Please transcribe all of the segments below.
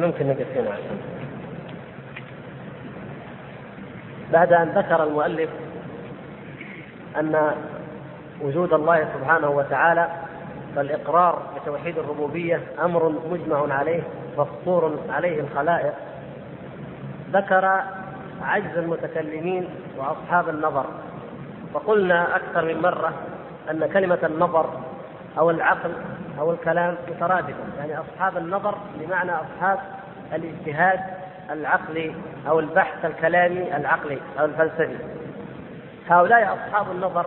ممكن نقسمها عشان بعد أن ذكر المؤلف أن وجود الله سبحانه وتعالى فالإقرار بتوحيد الربوبية أمر مجمع عليه مفطور عليه الخلائق. ذكر عجز المتكلمين وأصحاب النظر وقلنا أكثر من مرة أن كلمة النظر أو العقل أو الكلام مترادفة يعني أصحاب النظر بمعنى أصحاب الاجتهاد العقلي أو البحث الكلامي العقلي أو الفلسفي. هؤلاء أصحاب النظر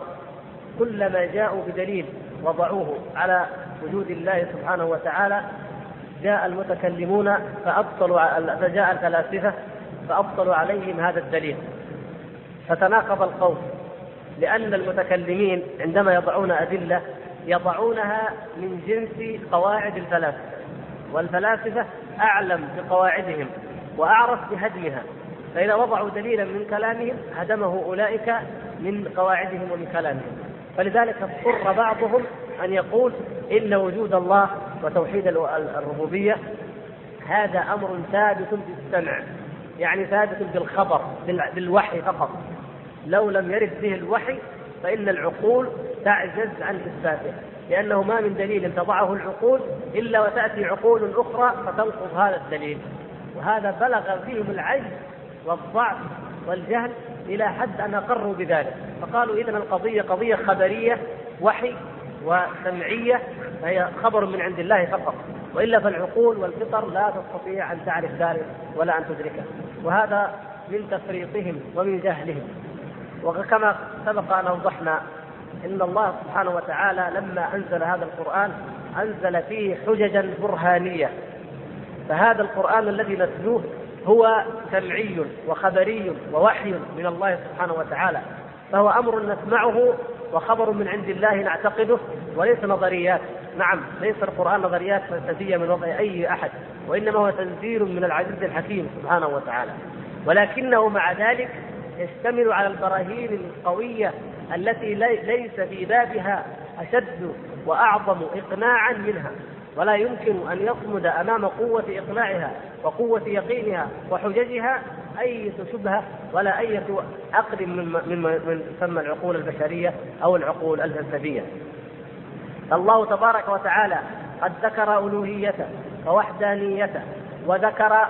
كلما جاءوا بدليل وضعوه على وجود الله سبحانه وتعالى جاء المتكلمون فأبطلوا فجاء الفلاسفة فأبطلوا عليهم هذا الدليل. فتناقض القول لأن المتكلمين عندما يضعون أدلة يضعونها من جنس قواعد الفلاسفة والفلاسفة أعلم بقواعدهم وأعرف بهدمها فإذا وضعوا دليلا من كلامهم هدمه أولئك من قواعدهم ومن كلامهم. فلذلك اضطر بعضهم أن يقول إن وجود الله وتوحيد الربوبية هذا أمر ثابت بالسمع يعني ثابت بالخبر بالوحي فقط. لو لم يرد به الوحي فإن العقول تعجز عن إثباته لأنه ما من دليل تضعه العقول إلا وتأتي عقول أخرى فتنقض هذا الدليل. وهذا بلغ فيهم العجز والضعف والجهل إلى حد أن أقروا بذلك. فقالوا إذا القضية قضية خبرية وحي وسمعية فهي خبر من عند الله فقط. وإلا فالعقول والفطر لا تستطيع أن تعرف ذلك ولا أن تدركه. وهذا من تفريطهم ومن جهلهم. وكما سبق أن أوضحنا إن الله سبحانه وتعالى لما أنزل هذا القرآن أنزل فيه حججا برهانية. فهذا القرآن الذي نتلوه هو سمعي وخبري ووحي من الله سبحانه وتعالى. فهو أمر نسمعه وخبر من عند الله نعتقده وليس نظريات. نعم ليس القرآن نظريات فلسفية من وضع أي أحد وإنما هو تنزيل من العزيز الحكيم سبحانه وتعالى. ولكنه مع ذلك يشتمل على البراهين القوية التي ليس في بابها أشد وأعظم إقناعا منها ولا يمكن أن يصمد أمام قوة إقناعها وقوة يقينها وحججها أي شبهة ولا أي عقد من من من تسمى العقول البشرية أو العقول الفلسفية. الله تبارك وتعالى قد ذكر ألوهيته ووحدانيته وذكر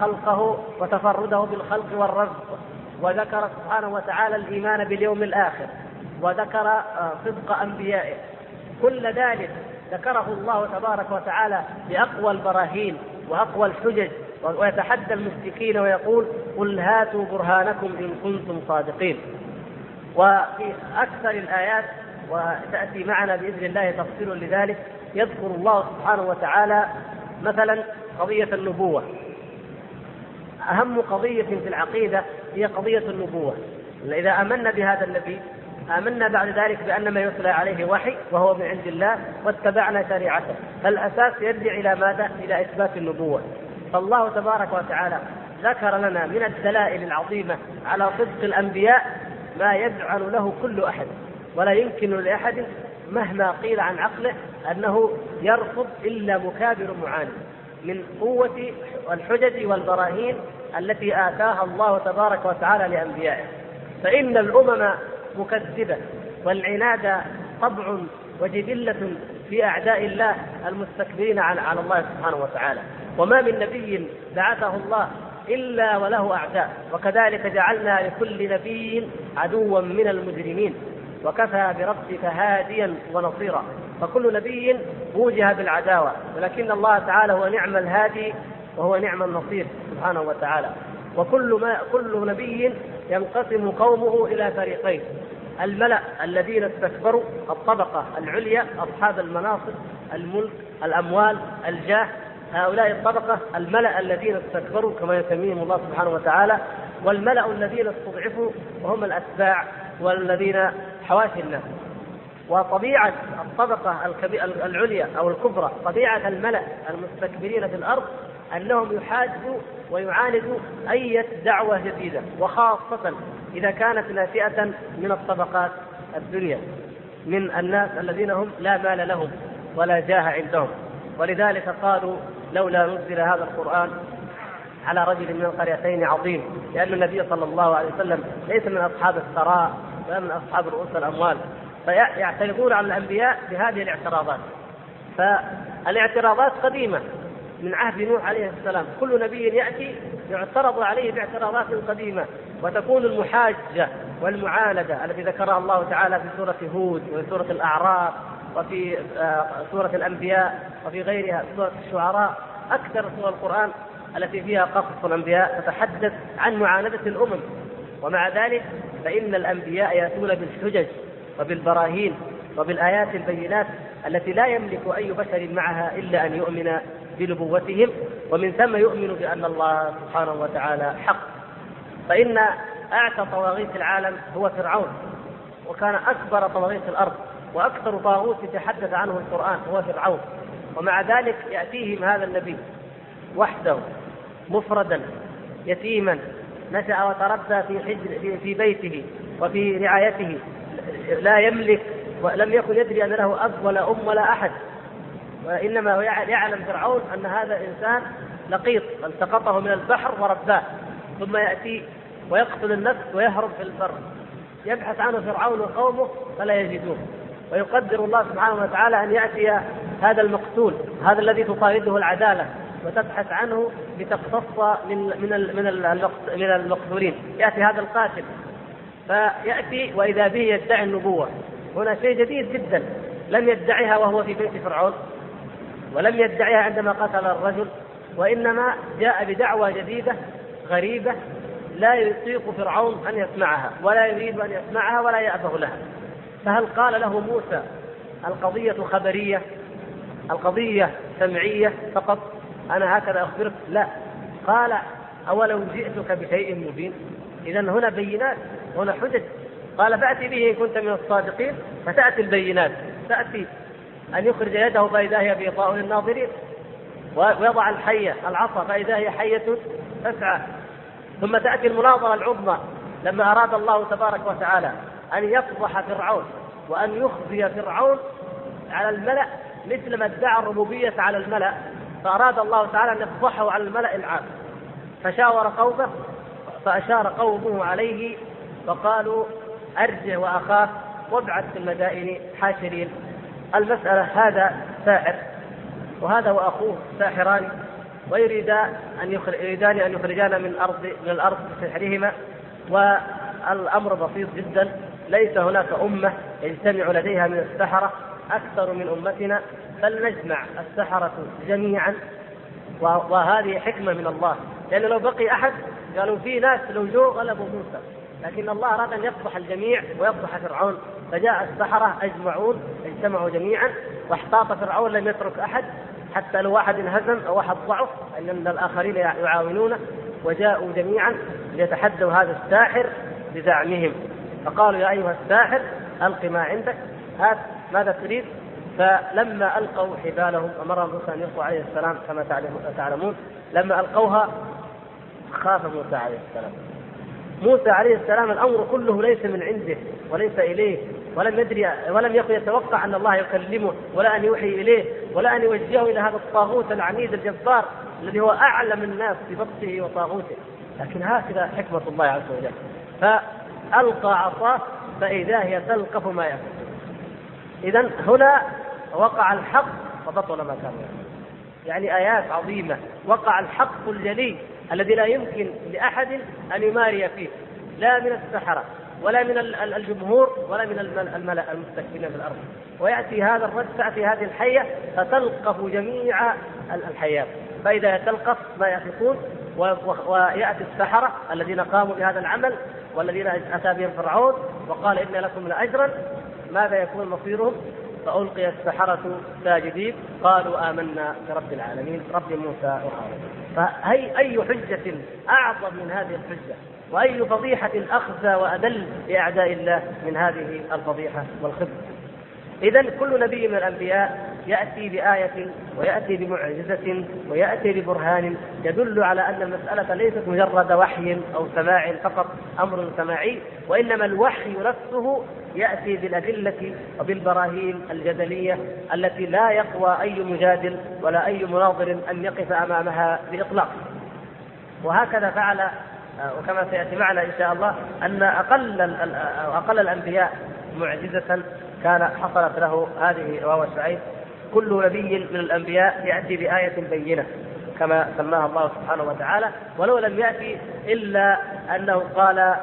خلقه وتفرده بالخلق والرزق وذكر سبحانه وتعالى الإيمان باليوم الآخر وذكر صدق أنبيائه. كل ذلك ذكره الله تبارك وتعالى بأقوى البراهين وأقوى الحجج ويتحدى المشركين ويقول قل هاتوا برهانكم إن كنتم صادقين. وفي أكثر الآيات وتأتي معنا بإذن الله تفصيل لذلك يذكر الله سبحانه وتعالى مثلا قضية النبوة. أهم قضية في العقيدة هي قضية النبوة. إذا آمنا بهذا النبي آمنا بعد ذلك بأن ما يتلى عليه وحي وهو من عند الله واتبعنا شريعته. فالأساس يرجع إلى ماذا؟ إلى إثبات النبوة. فالله تبارك وتعالى ذكر لنا من الدلائل العظيمة على صدق الأنبياء ما يجعل له كل أحد. ولا يمكن لأحد مهما قيل عن عقله أنه يرفض إلا مكابر معاند. من قوة الحجج والبراهين التي آتاها الله تبارك وتعالى لأنبيائه. فإن الأمم مكذبة والعناد طبع وجبلة في أعداء الله المستكبرين على الله سبحانه وتعالى. وما من نبي بعثه الله إلا وله أعداء. وكذلك جعلنا لكل نبي عدوا من المجرمين. وكفى بربك هاديا ونصيرا. فكل نبي وجه بالعداوة ولكن الله تعالى هو نعم الهادي وهو نعم النصير سبحانه وتعالى. وكل ما كل نبي ينقسم قومه إلى فريقين. الملأ الذين استكبروا الطبقة العليا أصحاب المناصب الملك الأموال الجاه. هؤلاء الطبقة الملأ الذين استكبروا كما يسميهم الله سبحانه وتعالى والملأ الذين استضعفوا وهم الأتباع والذين حواشي الناس. وطبيعة الطبقة العليا أو الكبرى طبيعة الملأ المستكبرين في الأرض أنهم يحاجوا ويعاندوا أي دعوة جديدة وخاصة إذا كانت ناشئة من الطبقات الدنيا من الناس الذين هم لا مال لهم ولا جاه عندهم. ولذلك قالوا لولا نزل هذا القرآن على رجل من القريتين عظيم لأن النبي صلى الله عليه وسلم ليس من أصحاب الثراء ولا من أصحاب رؤوس الأموال. فيعترضون على الأنبياء بهذه الاعتراضات. فالاعتراضات قديمة من عهد نوح عليه السلام. كل نبي يأتي يعترض عليه باعتراضات قديمة وتكون المحاجة والمعاندة التي ذكرها الله تعالى في سورة هود وفي سورة الأعراف وفي آه، سورة الأنبياء وفي غيرها سورة الشعراء. أكثر سور القرآن التي فيها قصص الأنبياء تتحدث عن معاندة الأمم. ومع ذلك فإن الأنبياء يأتون بالحجج وبالبراهين وبالآيات البينات التي لا يملك أي بشر معها إلا أن يؤمن بنبوتهم ومن ثم يؤمن بأن الله سبحانه وتعالى حق. فإن أعتى طواغيت العالم هو فرعون وكان أكبر طواغيت الأرض وأكثر طاغوت يتحدث عنه القرآن هو فرعون. ومع ذلك يأتيهم هذا النبي وحده مفردا يتيما نشأ وتربى في حجر في بيته وفي رعايته. لا يملك ولم يكن يدري أن له أب ولا أم ولا أحد. وإنما يعلم فرعون أن هذا انسان لقيط التقطه من البحر ورباه. ثم يأتي ويقتل النفس ويهرب في البر. يبحث عنه فرعون وقومه فلا يجدوه. ويقدر الله سبحانه وتعالى أن يأتي هذا المقتول هذا الذي تطارده العدالة وتبحث عنه لتقتص من من من المقتولين. يأتي هذا القاتل. فيأتي وإذا به يدعي النبوة. هنا شيء جديد جدا. لم يدعيها وهو في بيت فرعون ولم يدعيها عندما قتل الرجل وإنما جاء بدعوى جديدة غريبة لا يطيق فرعون أن يسمعها ولا يريد أن يسمعها ولا يأبه لها. فهل قال له موسى القضية خبرية القضية سمعية فقط أنا هكذا أخبرك؟ لا. قال أولو جئتك بشيء مبين. إذا هنا بينات. هنا حجج. قال فأتي به إن كنت من الصادقين فتأتي البينات. تأتي أن يخرج يده فإذا هي بيضاء للناظرين ويضع الحية العصا فإذا هي حية تسعى. ثم تأتي المناظرة العظمى لما أراد الله تبارك وتعالى أن يفضح فرعون وأن يخزي فرعون على الملأ مثل ما ادعى الربوبية على الملأ فأراد الله تعالى أن يفضحه على الملأ العام. فشاور قومه فأشار قومه عليه فقالوا أرجع وأخاف وابعث في المدائن حاشرين. المسألة هذا ساحر وهذا وأخوه ساحران ويريدان أن يريدان أن يخرجانا من أرض من الأرض بسحرهما والأمر بسيط جدا. ليس هناك أمة يجتمع لديها من السحرة أكثر من أمتنا فلنجمع السحرة جميعا. وهذه حكمة من الله. لأن لو بقي أحد قالوا في ناس لو جو غلبوا موسى. لكن الله أراد أن يفضح الجميع ويفضح فرعون. فجاء السحرة أجمعون اجتمعوا جميعا واحتاط فرعون لم يترك أحد حتى لو واحد انهزم أو واحد ضعف أن الآخرين يعاونونه. وجاءوا جميعا ليتحدوا هذا الساحر بزعمهم. فقالوا يا أيها الساحر ألق ما عندك. هات ماذا تريد؟ فلما ألقوا حبالهم أمر موسى أن يلقوا عليه السلام كما تعلمون لما ألقوها خاف موسى عليه السلام. موسى عليه السلام الأمر كله ليس من عنده وليس إليه ولم يدري ولم يكن يتوقع أن الله يكلمه ولا أن يوحي إليه ولا أن يوجهه إلى هذا الطاغوت العنيد الجبار الذي هو أعلم الناس ببطشه وطاغوته. لكن هكذا حكمة الله عز وجل. فألقى عصاه فإذا هي تلقف ما يفعل. اذا هنا وقع الحق فبطل ما كان يعني آيات عظيمة. وقع الحق الجلي الذي لا يمكن لأحد أن يماري فيه لا من السحرة ولا من الجمهور ولا من الملأ المستكبرين في الأرض ويأتي هذا الرجل تأتي هذه الحية فتلقف جميع الحيات فإذا تلقف ما يفقون ويأتي السحرة الذين قاموا بهذا العمل والذين أتى بهم فرعون وقال إن لكم لاجرا ماذا يكون مصيرهم؟ فألقي السحرة ساجدين قالوا آمنا برب العالمين رب موسى وهارون. فهي أي حجة أعظم من هذه الحجة؟ وأي فضيحة أخزى وأدل لأعداء الله من هذه الفضيحة والخبث إذا كل نبي من الأنبياء يأتي بآية ويأتي بمعجزة ويأتي ببرهان يدل على أن المسألة ليست مجرد وحي أو سماع فقط أمر سماعي وإنما الوحي نفسه يأتي بالأدلة وبالبراهين الجدلية التي لا يقوى أي مجادل ولا أي مناظر أن يقف أمامها بإطلاق. وهكذا فعل وكما سيأتي معنا إن شاء الله أن أقل أقل الأنبياء معجزة كان حصلت له هذه رواه شعيب كل نبي من الأنبياء يأتي بآية بينة كما سماها الله سبحانه وتعالى ولو لم يأتي إلا أنه قال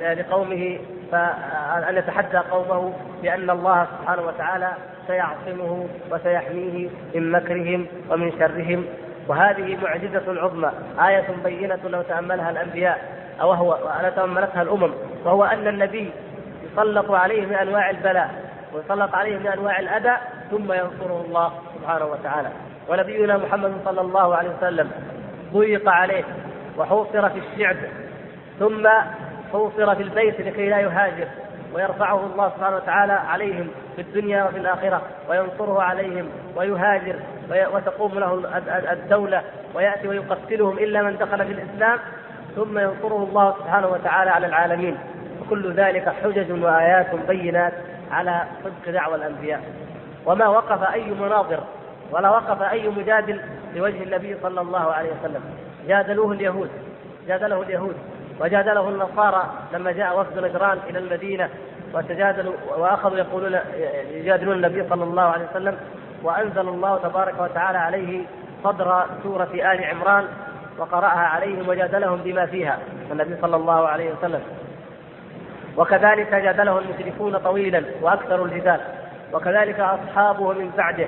لقومه فأن يتحدى قومه بأن الله سبحانه وتعالى سيعصمه وسيحميه من مكرهم ومن شرهم. وهذه معجزة عظمى آية بينة لو تأملها الأنبياء أو هو تأملتها الأمم وهو أن النبي يسلط عليه من أنواع البلاء ويسلط عليه من أنواع الأذى ثم ينصره الله سبحانه وتعالى. ونبينا محمد صلى الله عليه وسلم ضيق عليه وحوصر في الشعب ثم حوصر في البيت لكي لا يهاجر ويرفعه الله سبحانه وتعالى عليهم في الدنيا وفي الآخرة وينصره عليهم ويهاجر وتقوم له الدولة ويأتي ويقتلهم إلا من دخل في الإسلام ثم ينصره الله سبحانه وتعالى على العالمين. وكل ذلك حجج وآيات بينات على صدق دعوى الأنبياء. وما وقف أي مناظر ولا وقف أي مجادل لوجه النبي صلى الله عليه وسلم. جادلوه اليهود جادله اليهود وجادله النصارى لما جاء وفد نجران إلى المدينة وتجادلوا وأخذوا يقولون يجادلون النبي صلى الله عليه وسلم. وأنزل الله تبارك وتعالى عليه صدر سورة آل عمران وقرأها عليهم وجادلهم بما فيها. النبي صلى الله عليه وسلم. وكذلك جادله المشركون طويلا وأكثر الجدال وكذلك أصحابه من بعده.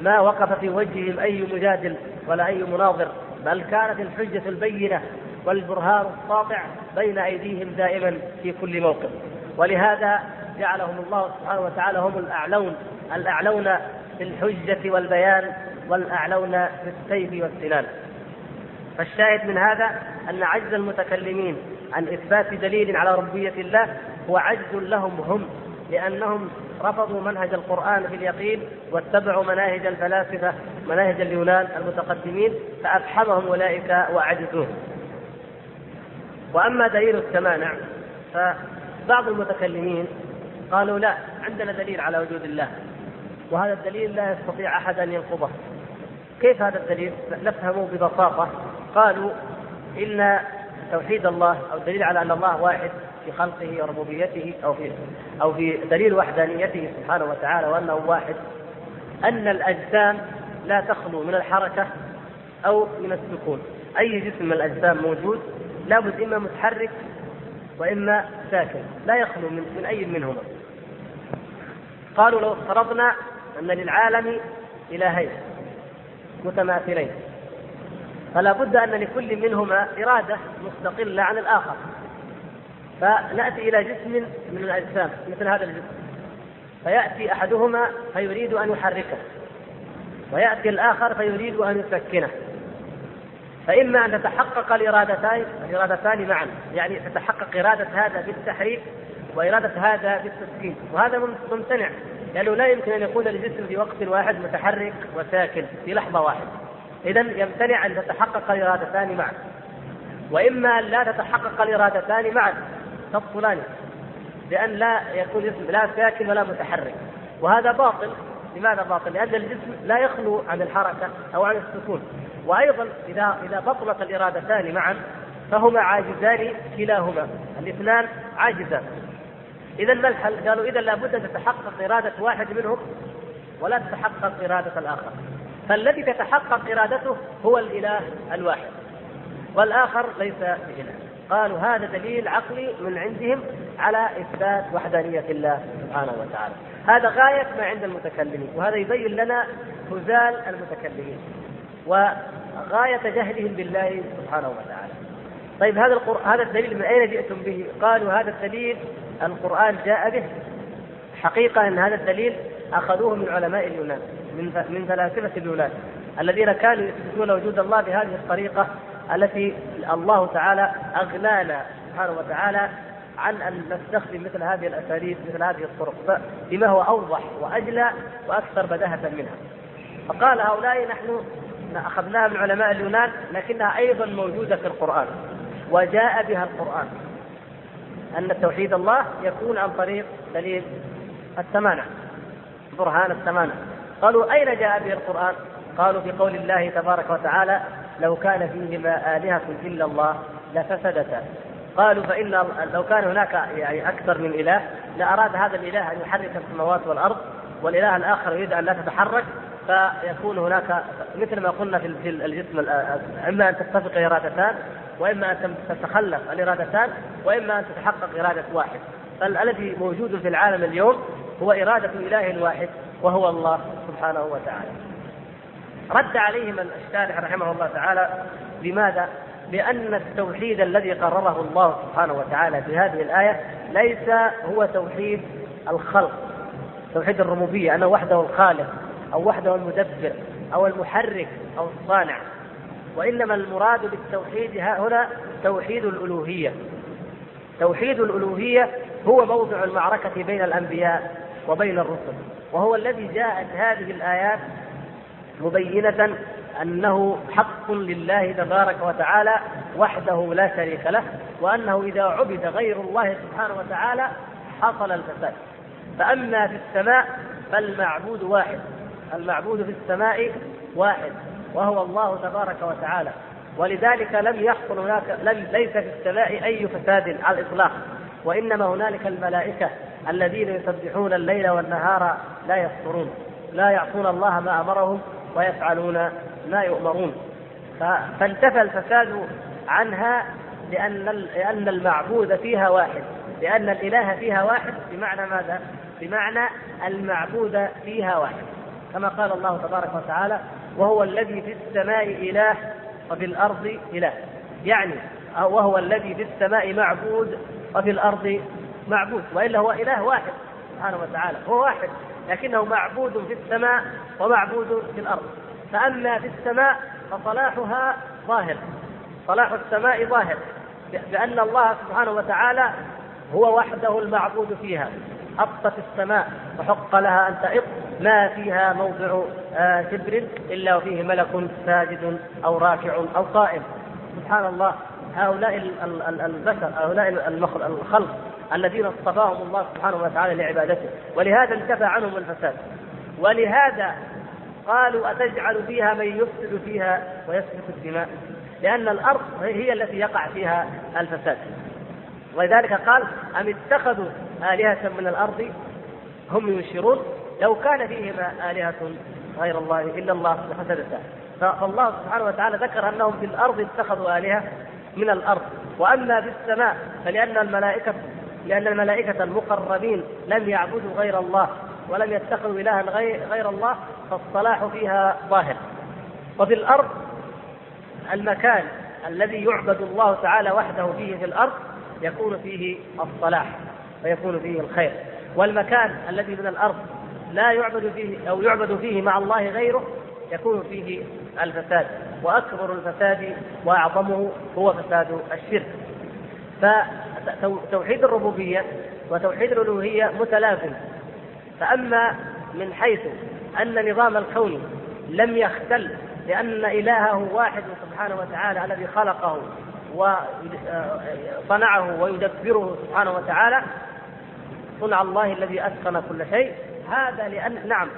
ما وقف في وجههم أي مجادل ولا أي مناظر بل كانت الحجة البينة والبرهان الساطع بين أيديهم دائما في كل موقف. ولهذا جعلهم الله سبحانه وتعالى هم الأعلون الأعلون في الحجة والبيان والأعلون في السيف والسنان. فالشاهد من هذا أن عجز المتكلمين عن إثبات دليل على ربوبيه الله هو عجز لهم هم لأنهم رفضوا منهج القرآن في اليقين واتبعوا مناهج الفلاسفة مناهج اليونان المتقدمين فأفحمهم أولئك وأعجزوهم. وأما دليل التمانع فبعض المتكلمين قالوا لا عندنا دليل على وجود الله وهذا الدليل لا يستطيع أحد أن ينقضه. كيف هذا الدليل؟ نفهمه ببساطة. قالوا إن توحيد الله أو الدليل على أن الله واحد في خلقه وربوبيته أو في أو في دليل وحدانيته سبحانه وتعالى وأنه واحد أن الأجسام لا تخلو من الحركة أو من السكون. أي جسم من الأجسام موجود لابد إما متحرك وإما ساكن لا يخلو من, من أي منهما. قالوا لو افترضنا أن للعالم إلهين متماثلين فلا بد أن لكل منهما إرادة مستقلة عن الآخر. فنأتي إلى جسم من الأجسام مثل هذا الجسم. فيأتي أحدهما فيريد أن يحركه. ويأتي الآخر فيريد أن يسكنه. فإما أن تتحقق الإرادتان الإرادتان معا. يعني تتحقق إرادة هذا بالتحريك وإرادة هذا بالتسكين. وهذا ممتنع. لأنه لا يمكن أن يكون الجسم في وقت واحد متحرك وساكن في لحظة واحدة. إذا يمتنع أن تتحقق الإرادتان معا. وإما أن لا تتحقق الإرادتان معا. تفصلان لأن لا يكون الجسم لا ساكن ولا متحرك. وهذا باطل. لماذا باطل؟ لأن الجسم لا يخلو عن الحركة أو عن السكون. وأيضا إذا إذا بطلت الإرادتان معا فهما عاجزان كلاهما. الاثنان عاجزان. إذا ما الحل؟ قالوا إذا لابد أن تتحقق إرادة واحد منهم ولا تتحقق إرادة الآخر. فالذي تتحقق إرادته هو الإله الواحد. والآخر ليس بإله. قالوا هذا دليل عقلي من عندهم على إثبات وحدانية الله سبحانه وتعالى. هذا غاية ما عند المتكلمين وهذا يبين لنا هزال المتكلمين وغاية جهلهم بالله سبحانه وتعالى. طيب هذا القرآن هذا الدليل من أين جئتم به؟ قالوا هذا الدليل القرآن جاء به. حقيقة أن هذا الدليل أخذوه من علماء اليونان من من فلاسفة اليونان الذين كانوا يثبتون وجود الله بهذه الطريقة التي الله تعالى أغنانا سبحانه وتعالى عن أن نستخدم مثل هذه الأساليب مثل هذه الطرق بما هو أوضح وأجلى وأكثر بداهة منها. فقال هؤلاء نحن أخذناها من علماء اليونان لكنها أيضا موجودة في القرآن وجاء بها القرآن أن توحيد الله يكون عن طريق دليل التمانع برهان التمانع قالوا أين جاء به القرآن؟ قالوا في قول الله تبارك وتعالى لو كان فيهما آلهة إلا الله لفسدتا. قالوا فإن لو كان هناك يعني أكثر من إله لأراد هذا الإله أن يحرك السماوات والأرض والإله الآخر يريد أن لا تتحرك فيكون هناك مثل ما قلنا في الجسم إما أن تتفق إرادتان وإما أن تتخلف الإرادتان وإما أن تتحقق إرادة واحد. فالذي موجود في العالم اليوم هو إرادة إله واحد وهو الله سبحانه وتعالى. رد عليهم الشارح رحمه الله تعالى لماذا؟ لأن التوحيد الذي قرره الله سبحانه وتعالى في هذه الآية ليس هو توحيد الخلق توحيد الربوبية أنه وحده الخالق أو وحده المدبر أو المحرك أو الصانع وإنما المراد بالتوحيد هنا توحيد الألوهية توحيد الألوهية هو موضع المعركة بين الأنبياء وبين الرسل وهو الذي جاءت هذه الآيات مبينة أنه حق لله تبارك وتعالى وحده لا شريك له وأنه إذا عبد غير الله سبحانه وتعالى حصل الفساد. فأما في السماء فالمعبود واحد المعبود في السماء واحد وهو الله تبارك وتعالى. ولذلك لم يحصل هناك لم ليس في السماء أي فساد على الإطلاق وإنما هنالك الملائكة الذين يسبحون الليل والنهار لا يفطرون لا يعصون الله ما أمرهم ويفعلون ما يؤمرون. فانتفى الفساد عنها لأن لأن المعبود فيها واحد لأن الإله فيها واحد بمعنى ماذا؟ بمعنى المعبود فيها واحد كما قال الله تبارك وتعالى وهو الذي في السماء إله وفي الأرض إله. يعني وهو الذي في السماء معبود وفي الأرض معبود. وإلا هو إله واحد سبحانه وتعالى هو واحد. لكنه معبود في السماء ومعبود في الأرض. فأما في السماء فصلاحها ظاهر. صلاح السماء ظاهر بأن الله سبحانه وتعالى هو وحده المعبود فيها. أبطت السماء وحق لها أن تئط ما فيها موضع آه، شبر إلا وفيه ملك ساجد أو راكع أو قائم. سبحان الله هؤلاء البشر هؤلاء الخلق الذين اصطفاهم الله سبحانه وتعالى لعبادته. ولهذا انتفى عنهم الفساد. ولهذا قالوا أتجعل فيها من يفسد فيها ويسفك الدماء؟ لأن الأرض هي التي يقع فيها الفساد. ولذلك قال أم اتخذوا آلهة من الأرض؟ هم ينشرون لو كان فيهما آلهة غير الله إلا الله لفسدتا. فالله سبحانه وتعالى ذكر أنهم في الأرض اتخذوا آلهة من الأرض. وأما في السماء فلأن الملائكة لأن الملائكة المقربين لم يعبدوا غير الله ولم يتخذوا إلها غير الله فالصلاح فيها ظاهر. وفي الأرض المكان الذي يعبد الله تعالى وحده فيه في الأرض يكون فيه الصلاح ويكون فيه الخير. والمكان الذي من الأرض لا يعبد فيه أو يعبد فيه مع الله غيره يكون فيه الفساد وأكبر الفساد وأعظمه هو فساد الشرك. فتوحيد الربوبية وتوحيد الألوهية متلازم. فأما من حيث أن نظام الكون لم يختل لأن إلهه واحد سبحانه وتعالى الذي خلقه وصنعه ويدبره سبحانه وتعالى صنع الله الذي أتقن كل شيء. هذا لأن نعم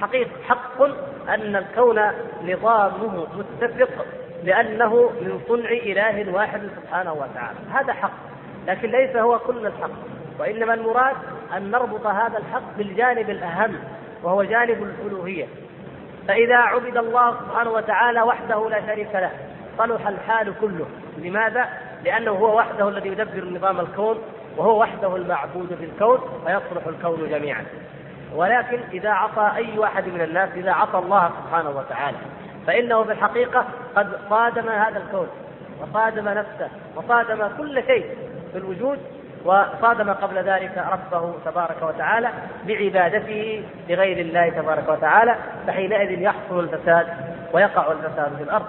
حقيقة حق أن الكون نظامه متفق لأنه من صنع إله واحد سبحانه وتعالى. هذا حق. لكن ليس هو كل الحق وإنما المراد أن نربط هذا الحق بالجانب الأهم وهو جانب الألوهية. فإذا عبد الله سبحانه وتعالى وحده لا شريك له صلح الحال كله. لماذا؟ لأنه هو وحده الذي يدبر نظام الكون وهو وحده المعبود في الكون فيصلح الكون جميعا. ولكن إذا عصى أي واحد من الناس إذا عصى الله سبحانه وتعالى فإنه في الحقيقة قد صادم هذا الكون وصادم نفسه وصادم كل شيء. في الوجود وصادم قبل ذلك ربه تبارك وتعالى بعبادته لغير الله تبارك وتعالى فحينئذ يحصل الفساد ويقع الفساد في الأرض.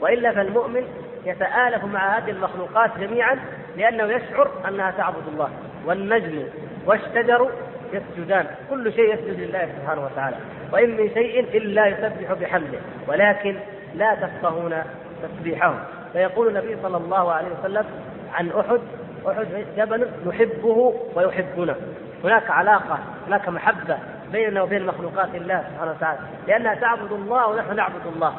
وإلا فالمؤمن يتآلف مع هذه المخلوقات جميعا لأنه يشعر أنها تعبد الله. والنجم والشجر يسجدان. كل شيء يسجد لله سبحانه وتعالى. وإن من شيء إلا يسبح بحمده. ولكن لا تفقهون تسبيحهم فيقول النبي صلى الله عليه وسلم عن أحد أحد جبل نحبه ويحبنا هناك علاقة هناك محبة بيننا وبين مخلوقات الله سبحانه وتعالى. لأنها تعبد الله ونحن نعبد الله.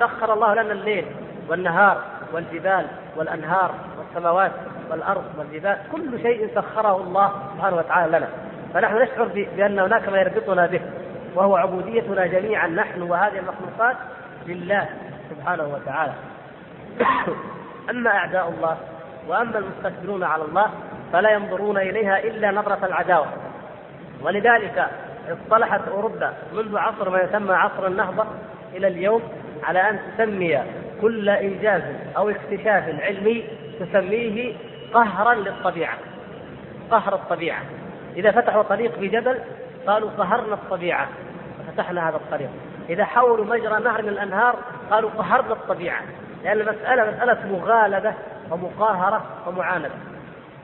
سخر الله لنا الليل والنهار والجبال والأنهار والسماوات والأرض والجبال. كل شيء سخره الله سبحانه وتعالى لنا. فنحن نشعر بأن هناك ما يربطنا به وهو عبوديتنا جميعا نحن وهذه المخلوقات لله سبحانه وتعالى. أما أعداء الله وأما المستكبرون على الله فلا ينظرون إليها إلا نظرة العداوة. ولذلك اصطلحت أوروبا منذ عصر ما يسمى عصر النهضة إلى اليوم على أن تسمي كل إنجاز أو اكتشاف علمي تسميه قهرا للطبيعة. قهر الطبيعة. إذا فتحوا طريق في جبل قالوا قهرنا الطبيعة. ففتحنا هذا الطريق. إذا حولوا مجرى نهر من الأنهار قالوا قهرنا الطبيعة. لأن المساله مسألة مغالبة ومقاهرة ومعاندة.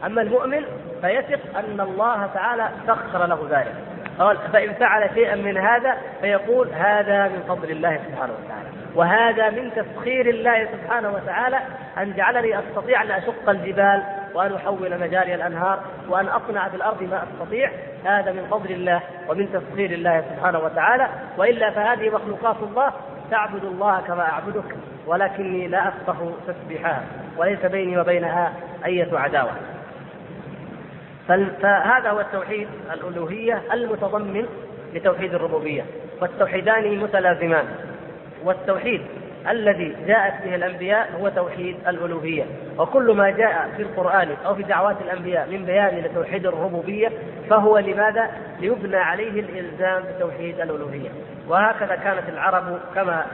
أما المؤمن فيثق أن الله تعالى سخر له ذلك. قال فإن فعل شيئا من هذا فيقول هذا من فضل الله سبحانه وتعالى. وهذا من تسخير الله سبحانه وتعالى أن جعلني أستطيع أن أشق الجبال وأن أحول مجاري الأنهار وأن أصنع في الأرض ما أستطيع. هذا من فضل الله ومن تسخير الله سبحانه وتعالى. وإلا فهذه مخلوقات الله تعبد الله كما أعبدك ولكني لا أفقه تسبيحها. وليس بيني وبينها أية عداوة. فهذا هو التوحيد الألوهية المتضمن لتوحيد الربوبية. والتوحيدان متلازمان. والتوحيد الذي جاءت به الأنبياء هو توحيد الألوهية. وكل ما جاء في القرآن أو في دعوات الأنبياء من بيان لتوحيد الربوبية فهو لماذا؟ ليبنى عليه الإلزام بتوحيد الألوهية. وهكذا كانت العرب كما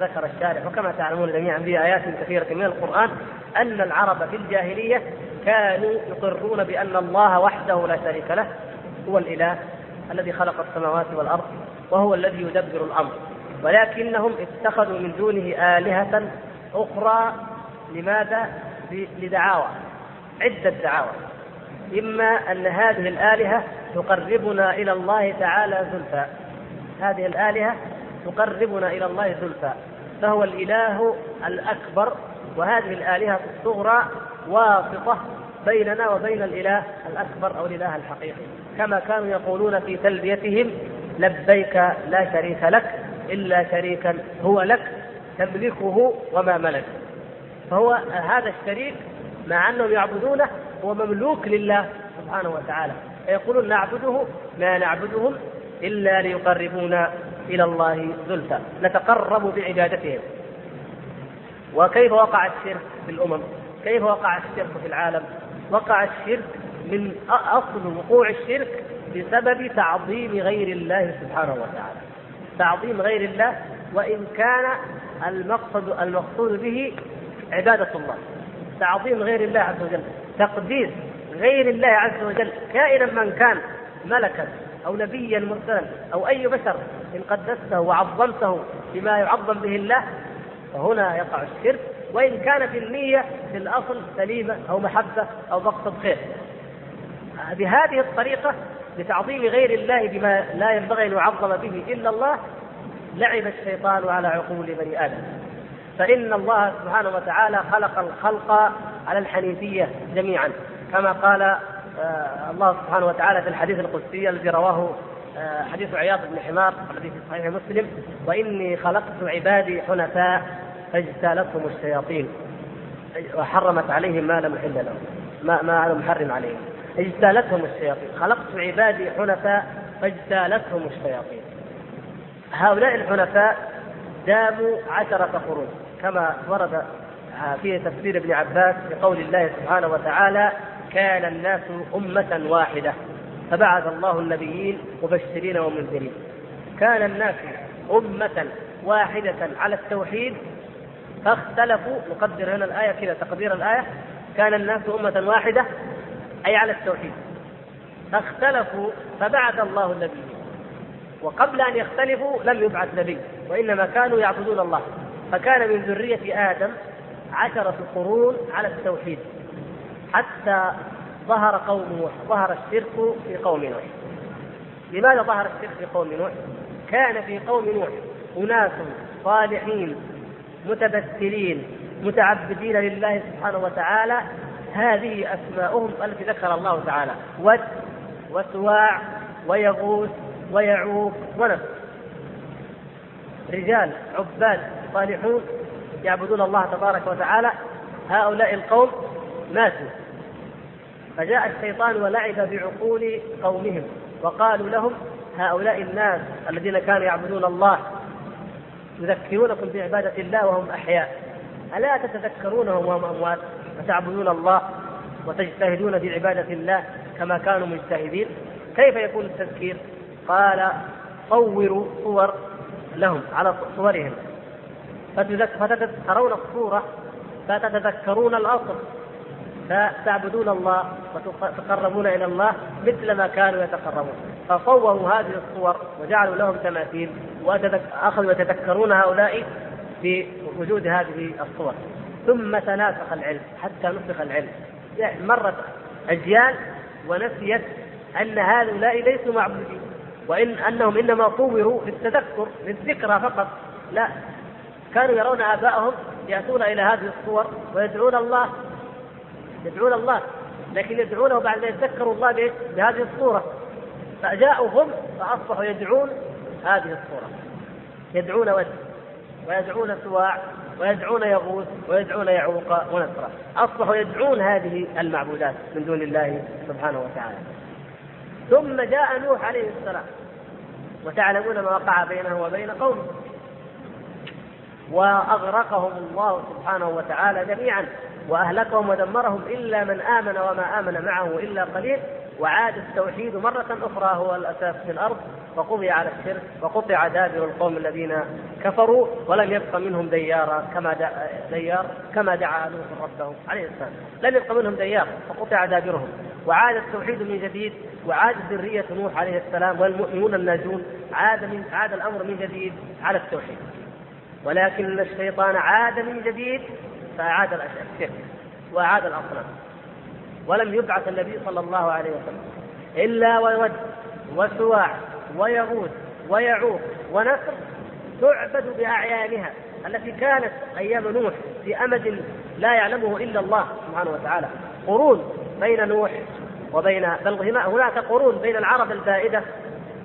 ذكر الشارح وكما تعلمون جميعا في آيات كثيرة من القرآن أن العرب في الجاهلية كانوا يقرون بأن الله وحده لا شريك له هو الإله الذي خلق السماوات والأرض وهو الذي يدبر الأمر. ولكنهم اتخذوا من دونه آلهة أخرى. لماذا؟ لدعاوى عدة دعاوى. إما أن هذه الآلهة تقربنا إلى الله تعالى زلفى. هذه الآلهة تقربنا إلى الله زلفى. فهو الإله الأكبر وهذه الآلهة الصغرى واسطة بيننا وبين الإله الأكبر أو الإله الحقيقي. كما كانوا يقولون في تلبيتهم لبيك لا شريك لك إلا شريكا هو لك تملكه وما ملك. فهو هذا الشريك مع أنهم يعبدونه هو مملوك لله سبحانه وتعالى. فيقولون نعبده ما نعبدهم إلا ليقربونا إلى الله زلفى نتقرب بعبادتهم. وكيف وقع الشرك في الأمم؟ كيف وقع الشرك في العالم؟ وقع الشرك من أصل وقوع الشرك بسبب تعظيم غير الله سبحانه وتعالى. تعظيم غير الله وإن كان المقصد المقصود به عبادة الله. تعظيم غير الله عز وجل تقديس غير الله عز وجل. كائنا من كان ملكا أو نبيا مرسلا أو أي بشر إن قدسته وعظمته بما يعظم به الله فهنا يقع الشرك. وإن كانت النية في الأصل سليمة أو محبة أو مقصد خير. بهذه الطريقة بتعظيم غير الله بما لا ينبغي أن يعظم به إلا الله لعب الشيطان على عقول بني آدم. فإن الله سبحانه وتعالى خلق الخلق على الحنيفية جميعا. كما قال آه، الله سبحانه وتعالى في الحديث القدسي الذي رواه آه، حديث عياض بن حمار الذي في صحيح مسلم وإني خلقت عبادي حنفاء فاجتالتهم الشياطين وحرمت عليهم ما لم يحل لهم ما ما لم يحرم عليهم. اجتالتهم الشياطين. خلقت عبادي حنفاء فاجتالتهم الشياطين. هؤلاء الحنفاء داموا عشرة قرون كما ورد في تفسير ابن عباس بقول الله سبحانه وتعالى كان الناس أمة واحدة. فبعث الله النبيين مبشرين ومنذرين. كان الناس أمة واحدة على التوحيد فاختلفوا. نقدر هنا الآية كذا تقدير الآية. كان الناس أمة واحدة أي على التوحيد. فاختلفوا فبعث الله النبيين. وقبل أن يختلفوا لم يبعث نبي وإنما كانوا يعبدون الله. فكان من ذرية آدم عشرة قرون على التوحيد حتى ظهر قوم نوح ظهر الشرك في قوم نوح. لماذا ظهر الشرك في قوم نوح؟ كان في قوم نوح أناس صالحين متبتلين متعبدين لله سبحانه وتعالى هذه أسماؤهم التي ذكر الله تعالى. ود وسواع ويغوث ويعوق ونفس. رجال عباد صالحون يعبدون الله تبارك وتعالى. هؤلاء القوم ماتوا. فجاء الشيطان ولعب بعقول قومهم وقالوا لهم هؤلاء الناس الذين كانوا يعبدون الله يذكرونكم بعبادة الله وهم أحياء. ألا تتذكرونهم وهم أموات؟ وتعبدون الله وتجتهدون في عبادة الله كما كانوا مجتهدين. كيف يكون التذكير؟ قال صوروا صور لهم على صورهم. فتتذكرون الصورة فتتذكرون الأصل. فتعبدون الله وتقربون إلى الله مثل ما كانوا يتقربون. فصوروا هذه الصور وجعلوا لهم تماثيل وأخذوا يتذكرون هؤلاء في وجود هذه الصور. ثم تناسخ العلم حتى نسخ العلم. يعني مرت أجيال ونسيت أن هؤلاء ليسوا معبودين وإن أنهم إنما صوروا للتذكر للذكرى فقط. لا كانوا يرون آباءهم يأتون إلى هذه الصور ويدعون الله يدعون الله لكن يدعونه بعد أن يتذكروا الله بهذه الصورة. فجاءوا هم فأصبحوا يدعون هذه الصورة. يدعون ود ويدعون سواع ويدعون يغوث ويدعون يعوق ونسرا أصبحوا يدعون هذه المعبودات من دون الله سبحانه وتعالى. ثم جاء نوح عليه السلام. وتعلمون ما وقع بينه وبين قومه. وأغرقهم الله سبحانه وتعالى جميعا. وأهلكهم ودمرهم إلا من آمن وما آمن معه إلا قليل. وعاد التوحيد مرة أخرى هو الأساس في الأرض. وقضي على الشرك وقطع دابر القوم الذين كفروا ولم يبق منهم ديارا كما ديار كما دعا نوح ربه عليه السلام. لم يبق منهم ديار فقطع دابرهم. وعاد التوحيد من جديد وعاد ذرية نوح عليه السلام والمؤمنون الناجون عاد من عاد الأمر من جديد على التوحيد. ولكن الشيطان عاد من جديد فأعاد الشرك وأعاد الأصنام. ولم يبعث النبي صلى الله عليه وسلم إلا ويود وسواع ويغوث ويعوق ونسر تعبد بأعيانها التي كانت أيام نوح في أمد لا يعلمه إلا الله سبحانه وتعالى. قرون بين نوح وبين بل هناك قرون بين العرب البائدة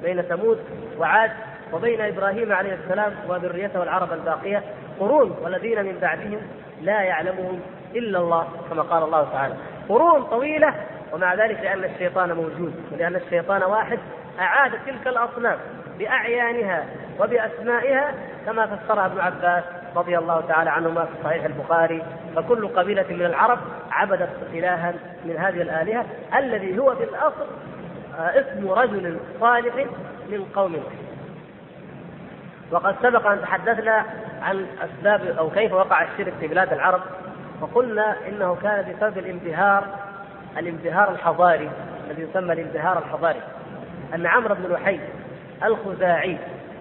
بين ثمود وعاد وبين إبراهيم عليه السلام وذريته العرب الباقية. قرون والذين من بعدهم لا يعلمهم إلا الله كما قال الله تعالى. قرون طويلة ومع ذلك لأن الشيطان موجود ولأن الشيطان واحد اعاد تلك الاصنام بأعيانها وبأسمائها كما فسرها ابن عباس رضي الله تعالى عنهما في صحيح البخاري. فكل قبيلة من العرب عبدت إلها من هذه الآلهة الذي هو في الأصل آه، اسم رجل صالح من قوم. وقد سبق أن تحدثنا عن أسباب أو كيف وقع الشرك في بلاد العرب وقلنا إنه كان بسبب الانبهار الانبهار الحضاري الذي يسمى الانبهار الحضاري. أن عمرو بن لحي الخزاعي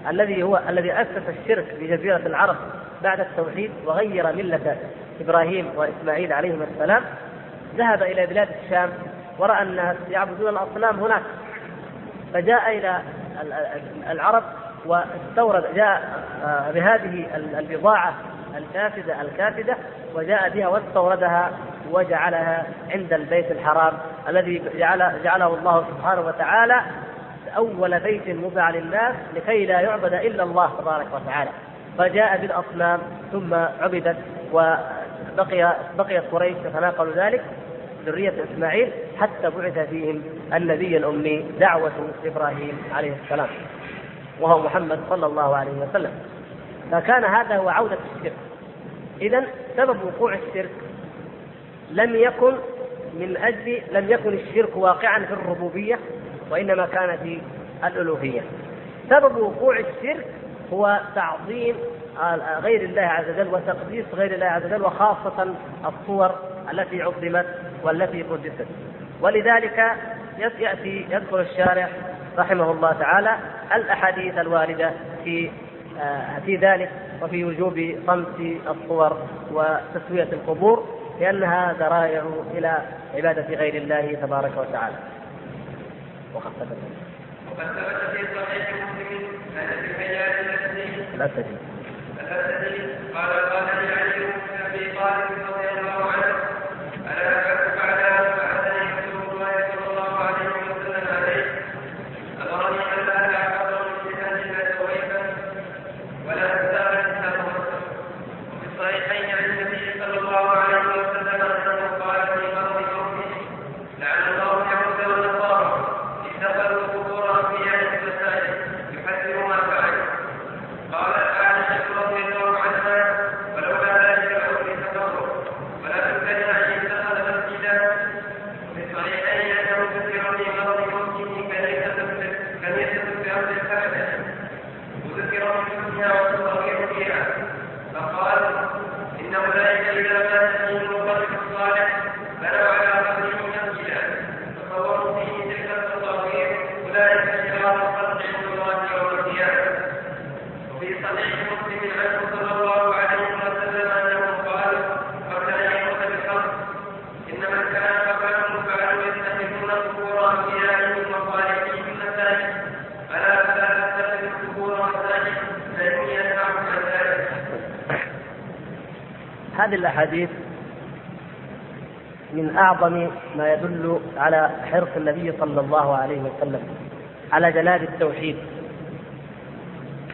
الذي هو الذي أسس الشرك في جزيره العرب بعد التوحيد وغير ملة إبراهيم وإسماعيل عليهما السلام ذهب إلى بلاد الشام ورأى الناس يعبدون الأصنام هناك. فجاء إلى العرب واستورد جاء آه، بهذه البضاعة الفاسده الكافدة وجاء بها واستوردها وجعلها عند البيت الحرام الذي جعل جعله الله سبحانه وتعالى أول بيت وضع للناس لكي لا يعبد إلا الله تبارك وتعالى. فجاء بالأصنام ثم عبدت وبقي بقيت قريش تتناقل ذلك ذرية إسماعيل حتى بعث فيهم النبي الأمي دعوة إبراهيم عليه السلام وهو محمد صلى الله عليه وسلم. فكان هذا هو عودة الشرك. إذا سبب وقوع الشرك لم يكن من أجل لم يكن الشرك واقعا في الربوبية وإنما كان في الألوهية سبب وقوع الشرك هو تعظيم غير الله عز وجل وتقديس غير الله عز وجل وخاصة الصور التي عظمت والتي قدست ولذلك يأتي يذكر الشارع رحمه الله تعالى الأحاديث الواردة في آه، في ذلك وفي وجوب صمت الصور وتسوية القبور لأنها ذرائع إلى عبادة غير الله تبارك وتعالى. وقد ثبت. وقد ثبت في صحيح مسلم أن في حياة الأسدي الأسدي الأسدي قال قال لي علي بن أبي طالب هذه الأحاديث من أعظم ما يدل على حرص النبي صلى الله عليه وسلم على جلال التوحيد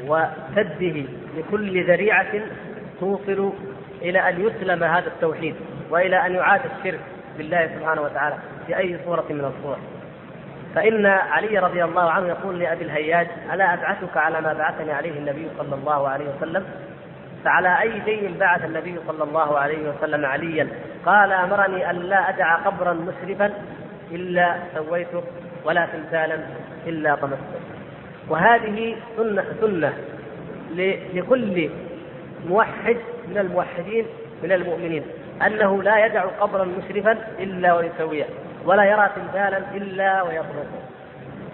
وسده لكل ذريعة توصل إلى أن يسلم هذا التوحيد وإلى أن يعاد الشرك بالله سبحانه وتعالى في أي صورة من الصور. فإن علي رضي الله عنه يقول لأبي الهياج ألا أبعثك على ما بعثني عليه النبي صلى الله عليه وسلم؟ فعلى أي شيء بعث النبي صلى الله عليه وسلم عليا. قال أمرني أن لا أدع قبرا مسرفا إلا سويته ولا تمثالا إلا طمسته. وهذه سنة سنة لكل موحد من الموحدين من المؤمنين أنه لا يدع قبرا مسرفا إلا ويسويه ولا يرى تمثالا إلا ويطمسه.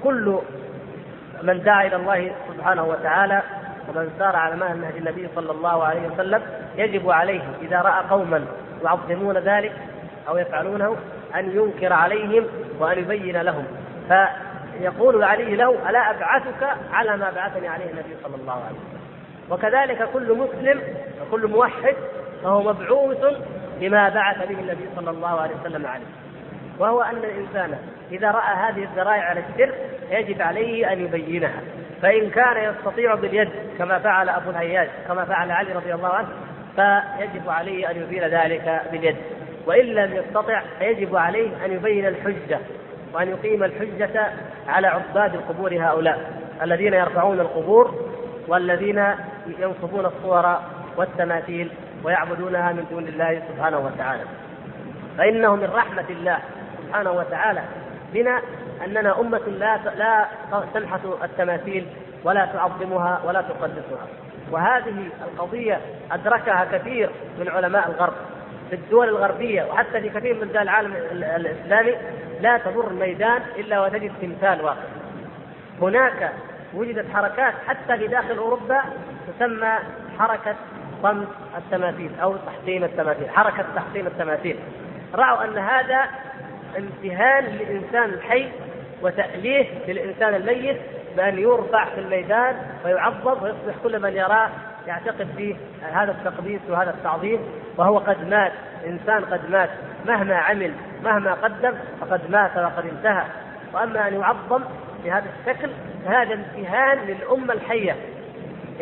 كل من دعا إلى الله سبحانه وتعالى ومن سار على منهج النبي صلى الله عليه وسلم يجب عليه إذا رأى قوما يعظمون ذلك أو يفعلونه أن ينكر عليهم وأن يبين لهم. فيقول علي له ألا أبعثك على ما بعثني عليه النبي صلى الله عليه وسلم؟ وكذلك كل مسلم وكل موحد فهو مبعوث بما بعث به النبي صلى الله عليه وسلم عليه. وهو أن الإنسان إذا رأى هذه الذرائع على الشرك يجب عليه أن يبينها. فإن كان يستطيع باليد كما فعل أبو الهياج كما فعل علي رضي الله عنه فيجب عليه أن يبين ذلك باليد. وإن لم يستطع فيجب عليه أن يبين الحجة وأن يقيم الحجة على عباد القبور هؤلاء الذين يرفعون القبور والذين ينصبون الصور والتماثيل ويعبدونها من دون الله سبحانه وتعالى. فإنه من رحمة الله سبحانه وتعالى بنا أننا أمة لا لا تنحت التماثيل ولا تعظمها ولا تقدسها. وهذه القضية أدركها كثير من علماء الغرب في الدول الغربية وحتى في كثير من دول العالم الإسلامي لا تمر الميدان إلا وتجد تمثال واقع هناك وجدت حركات حتى في داخل أوروبا تسمى حركة صمت التماثيل أو تحطيم التماثيل حركة تحطيم التماثيل. رأوا أن هذا امتهان للإنسان الحي وتأليه للإنسان الميت بأن يرفع في الميدان ويعظم ويصبح كل من يراه يعتقد فيه هذا التقديس وهذا التعظيم. وهو قد مات إنسان قد مات. مهما عمل مهما قدم فقد مات وقد انتهى. وأما أن يعظم بهذا الشكل فهذا امتهان للأمة الحية.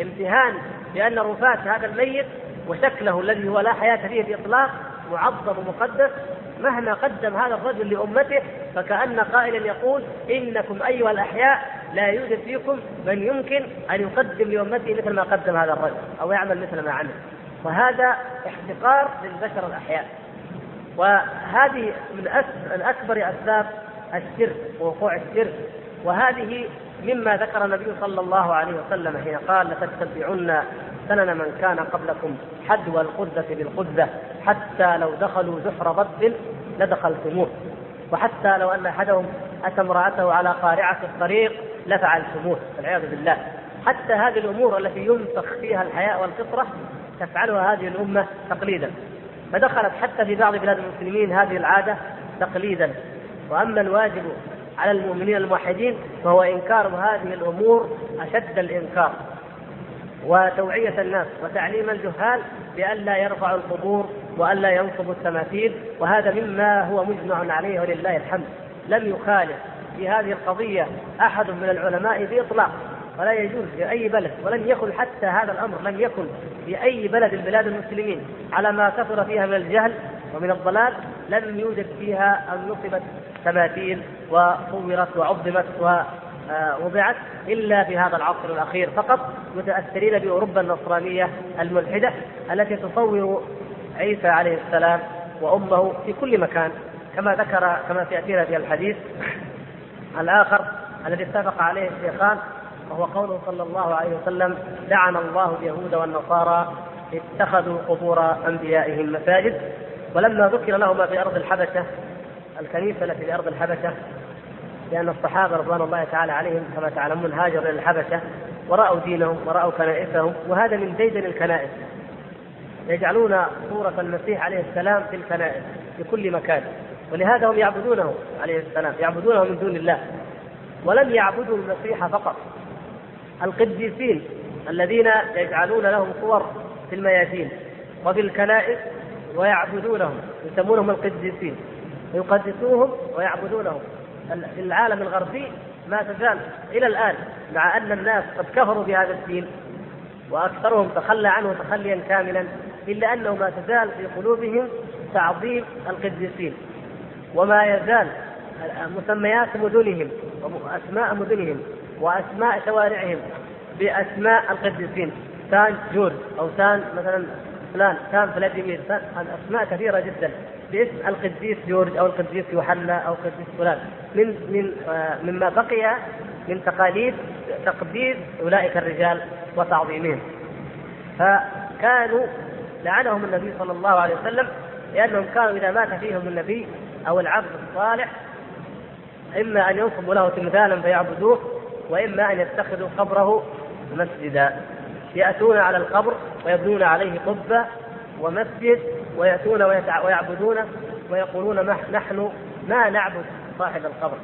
امتهان لأن رفاة هذا الميت وشكله الذي هو لا حياة فيه بإطلاق معظم ومقدس مهما قدم هذا الرجل لأمته فكأن قائلا يقول إنكم أيها الأحياء لا يوجد فيكم من يمكن أن يقدم لأمته مثل ما قدم هذا الرجل أو يعمل مثل ما عمل. وهذا احتقار للبشر الأحياء. وهذه من أكبر أسباب الشرك ووقوع الشرك وهذه مما ذكر النبي صلى الله عليه وسلم حين قال لتتبعن سنن من كان قبلكم. حدوى القدة بالقدة حتى لو دخلوا جحر ضب لدخلتموه. وحتى لو أن أحدهم أتى امرأته على قارعة الطريق لفعلتموه والعياذ بالله. حتى هذه الأمور التي ينفخ فيها الحياء والفطرة تفعلها هذه الأمة تقليدا. فدخلت حتى في بعض بلاد المسلمين هذه العادة تقليدا. وأما الواجب على المؤمنين الموحدين فهو إنكار هذه الأمور أشد الإنكار. وتوعية الناس وتعليم الجهال بألا يرفعوا القبور وألا ينصبوا التماثيل وهذا مما هو مجمع عليه ولله الحمد. لم يخالف في هذه القضية أحد من العلماء بإطلاق ولا يجوز في أي بلد ولم يكن حتى هذا الأمر لم يكن في أي بلد من بلاد المسلمين على ما كثر فيها من الجهل ومن الضلال لم يوجد فيها أن نصبت تماثيل وصورت وعظمت وضعت إلا في هذا العصر الأخير فقط متأثرين بأوروبا النصرانية الملحدة التي تصور عيسى عليه السلام وأمه في كل مكان كما ذكر كما سيأتينا في الحديث الآخر الذي اتفق عليه الشيخان وهو قوله صلى الله عليه وسلم لعن الله اليهود والنصارى اتخذوا قبور أنبيائهم مساجد. ولما ذكر لهما في أرض الحبشة الكنيسة التي في أرض الحبشة لأن الصحابة رضوان الله تعالى عليهم كما تعلمون هاجروا إلى الحبشة ورأوا دينهم ورأوا كنائسهم وهذا من ديدن الكنائس. يجعلون صورة المسيح عليه السلام في الكنائس في كل مكان. ولهذا هم يعبدونه عليه السلام يعبدونه من دون الله. ولم يعبدوا المسيح فقط. القديسين الذين يجعلون لهم صور في الميادين وفي الكنائس ويعبدونهم يسمونهم القديسين. يقدسوهم ويعبدونهم. في العالم الغربي ما تزال إلى الآن مع أن الناس قد كفروا بهذا الدين وأكثرهم تخلى عنه تخليا كاملا إلا أنه ما تزال في قلوبهم تعظيم القديسين. وما يزال مسميات مدنهم وأسماء مدنهم وأسماء شوارعهم بأسماء القديسين. سان جورج أو سان مثلا فلان سان فلاديمير أسماء كثيرة جدا. باسم القديس جورج أو القديس يوحنا أو القديس فلان. من من آه، مما بقي من تقاليد تقديس أولئك الرجال وتعظيمهم فكانوا لعنهم النبي صلى الله عليه وسلم لأنهم كانوا إذا مات فيهم النبي أو العبد الصالح إما أن ينصبوا له تمثالا فيعبدوه وإما أن يتخذوا قبره مسجدا. يأتون على القبر ويبنون عليه قبة ومسجد ويأتون ويعبدون ويقولون نحن ما نعبد صاحب القبر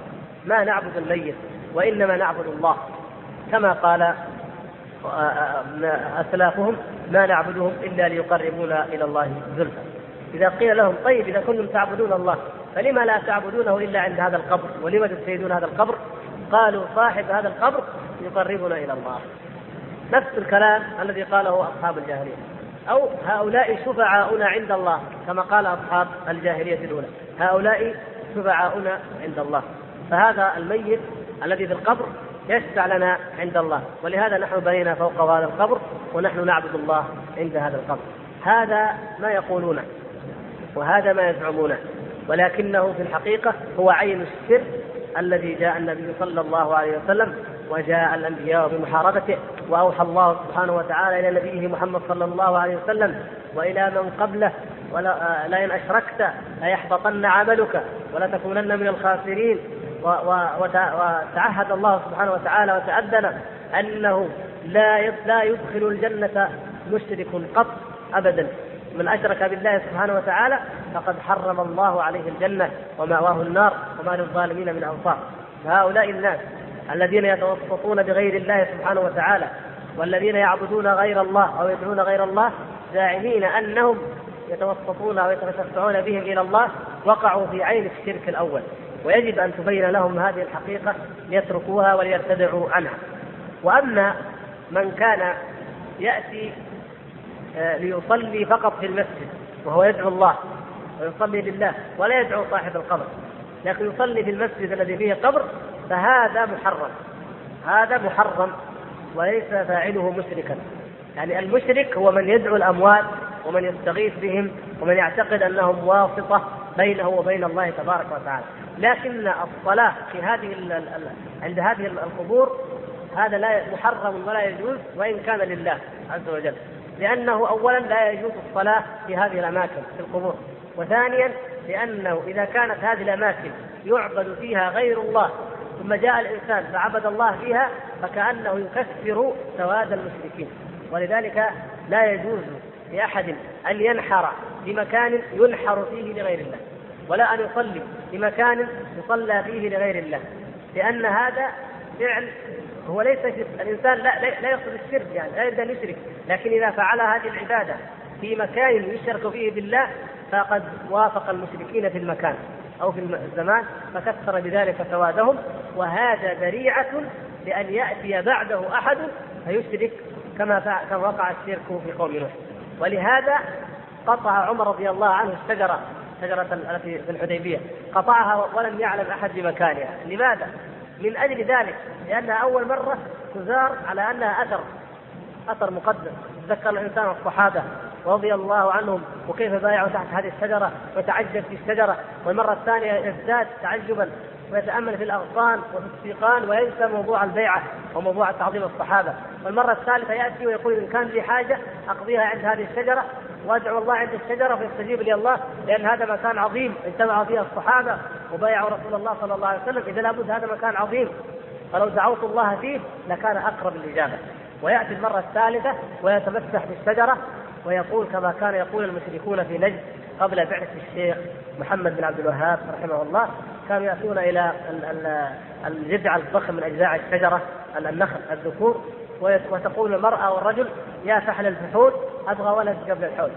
ما نعبد الميت وإنما نعبد الله. كما قال آه، أسلافهم ما نعبدهم إلا ليقربونا إلى الله زلفى. إذا قيل لهم طيب إذا كنتم تعبدون الله فلما لا تعبدونه إلا عند هذا القبر؟ ولما تشهدون هذا القبر؟ قالوا صاحب هذا القبر يقربنا إلى الله. نفس الكلام الذي قاله أصحاب الجاهلية. أو هؤلاء شفعاؤنا عند الله كما قال أصحاب الجاهلية الأولى هؤلاء شفعاؤنا عند الله. فهذا الميت الذي في القبر يشفع لنا عند الله ولهذا نحن بنينا فوق هذا القبر ونحن نعبد الله عند هذا القبر. هذا ما يقولونه وهذا ما يزعمونه ولكنه في الحقيقة هو عين السر الذي جاء النبي صلى الله عليه وسلم وجاء الأنبياء بمحاربته وأوحى الله سبحانه وتعالى إلى نبيه محمد صلى الله عليه وسلم وإلى من قبله ولا لئن أشركت ليحبطن عملك ولتكونن من الخاسرين. وتعهد الله سبحانه وتعالى وتأذن أنه لا لا يدخل الجنة مشرك قط أبدا. من أشرك بالله سبحانه وتعالى فقد حرم الله عليه الجنة ومأواه النار وما للظالمين من أنصار. فهؤلاء الناس الذين يتوسطون بغير الله سبحانه وتعالى والذين يعبدون غير الله أو يدعون غير الله زاعمين أنهم يتوسطون أو يتشفعون بهم إلى الله وقعوا في عين الشرك الأول. ويجب أن تبين لهم هذه الحقيقة ليتركوها وليبتدعوا عنها. وأما من كان يأتي آه، ليصلي فقط في المسجد وهو يدعو الله ويصلي لله ولا يدعو صاحب القبر لكن يصلي في المسجد الذي فيه قبر فهذا محرم. هذا محرم وليس فاعله مشركا. يعني المشرك هو من يدعو الأموات ومن يستغيث بهم ومن يعتقد أنهم واسطة بينه وبين الله تبارك وتعالى. لكن الصلاة في هذه عند هذه القبور هذا لا محرم ولا يجوز وإن كان لله عز وجل. لأنه أولا لا يجوز الصلاة في هذه الأماكن في القبور. وثانيا لأنه إذا كانت هذه الأماكن يعبد فيها غير الله ثم جاء الإنسان فعبد الله فيها فكأنه يكفر سواد المشركين. ولذلك لا يجوز لأحد أن ينحر في مكان ينحر فيه لغير الله ولا أن يصلي في مكان يصلى فيه لغير الله. لأن هذا فعل هو ليس الإنسان لا, لا يقصد الشرك يعني لا يريد أن يشرك لكن إذا فعل هذه العبادة في مكان يشرك فيه بالله فقد وافق المشركين في المكان أو في الزمان فكثر بذلك سوادهم وهذا ذريعة لأن يأتي بعده أحد فيشرك كما كما وقع الشرك في قوم نوح. ولهذا قطع عمر رضي الله عنه الشجرة الشجرة التي في الحديبية قطعها ولم يعلم أحد بمكانها. لماذا؟ من أجل ذلك لأنها أول مرة تزار على أنها أثر أثر مقدس. تذكر الإنسان الصحابة رضي الله عنهم وكيف بايعوا تحت هذه الشجرة وتعجب في الشجرة. والمرة الثانية يزداد تعجبا ويتأمل في الأغصان وفي السيقان وينسى موضوع البيعة وموضوع تعظيم الصحابة. والمرة الثالثة يأتي ويقول إن كان لي حاجة أقضيها عند هذه الشجرة وأدعو الله عند الشجرة فيستجيب لي الله لأن هذا مكان عظيم اجتمع فيه الصحابة وبايعوا رسول الله صلى الله عليه وسلم. إذا لابد هذا مكان عظيم فلو دعوت الله فيه لكان أقرب الاجابه ويأتي المرة الثالثة ويتمسح بالشجرة ويقول كما كان يقول المشركون في نجد قبل بعثة الشيخ محمد بن عبد الوهاب رحمه الله كانوا يأتون إلى الجذع الضخم من أجزاء الشجرة النخل الذكور وتقول المرأة والرجل يا فحل الفحول أبغى ولد قبل الحول.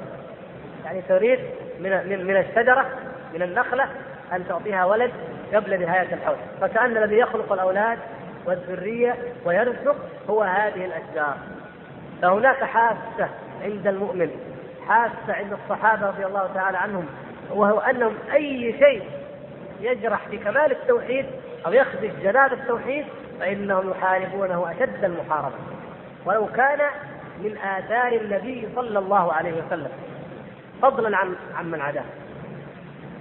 يعني تريد من من الشجرة من النخلة أن تعطيها ولد قبل نهاية الحول. فكأن الذي يخلق الأولاد والذرية ويرزق هو هذه الأشجار. فهناك حاسة عند المؤمن حاسة عند الصحابة رضي الله تعالى عنهم وهو أنهم أي شيء يجرح في كمال التوحيد أو يخدش جلال التوحيد فإنهم يحاربونه أشد المحاربة. ولو كان من آثار النبي صلى الله عليه وسلم. فضلا عن عن من عداه.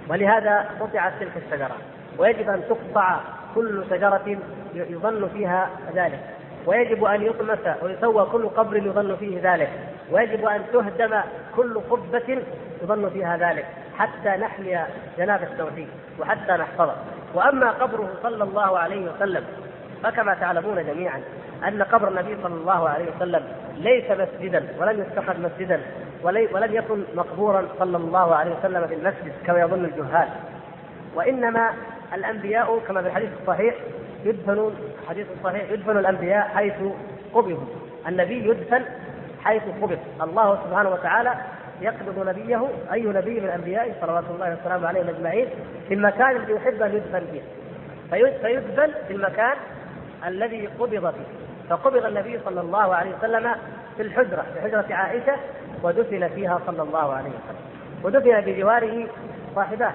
ولهذا قطعت تلك الشجرة ويجب أن تقطع كل شجرة يظن فيها ذلك. ويجب أن يطمس ويسوى كل قبر يظن فيه ذلك. ويجب أن تهدم كل قبة يظن فيها ذلك حتى نحمي جناب التوحيد وحتى نحفظه. وأما قبره صلى الله عليه وسلم فكما تعلمون جميعا أن قبر النبي صلى الله عليه وسلم ليس مسجدا ولم يتخذ مسجدا ولم يكن مقبورا صلى الله عليه وسلم في المسجد كما يظن الجهال. وإنما الأنبياء كما في الحديث الصحيح يدفنون حديث الصحيح يدفن الأنبياء حيث قبضوا النبي يدفن حيث قبض. الله سبحانه وتعالى يقبض نبيه أي نبي من انبيائه صلوات الله وسلامه عليهم أجمعين في المكان الذي يحب أن يدفن فيه فيدفن في المكان الذي قبض فيه فقبض النبي صلى الله عليه وسلم في الحجرة في حجرة عائشة ودفن فيها صلى الله عليه وسلم. ودفن بجواره صاحباه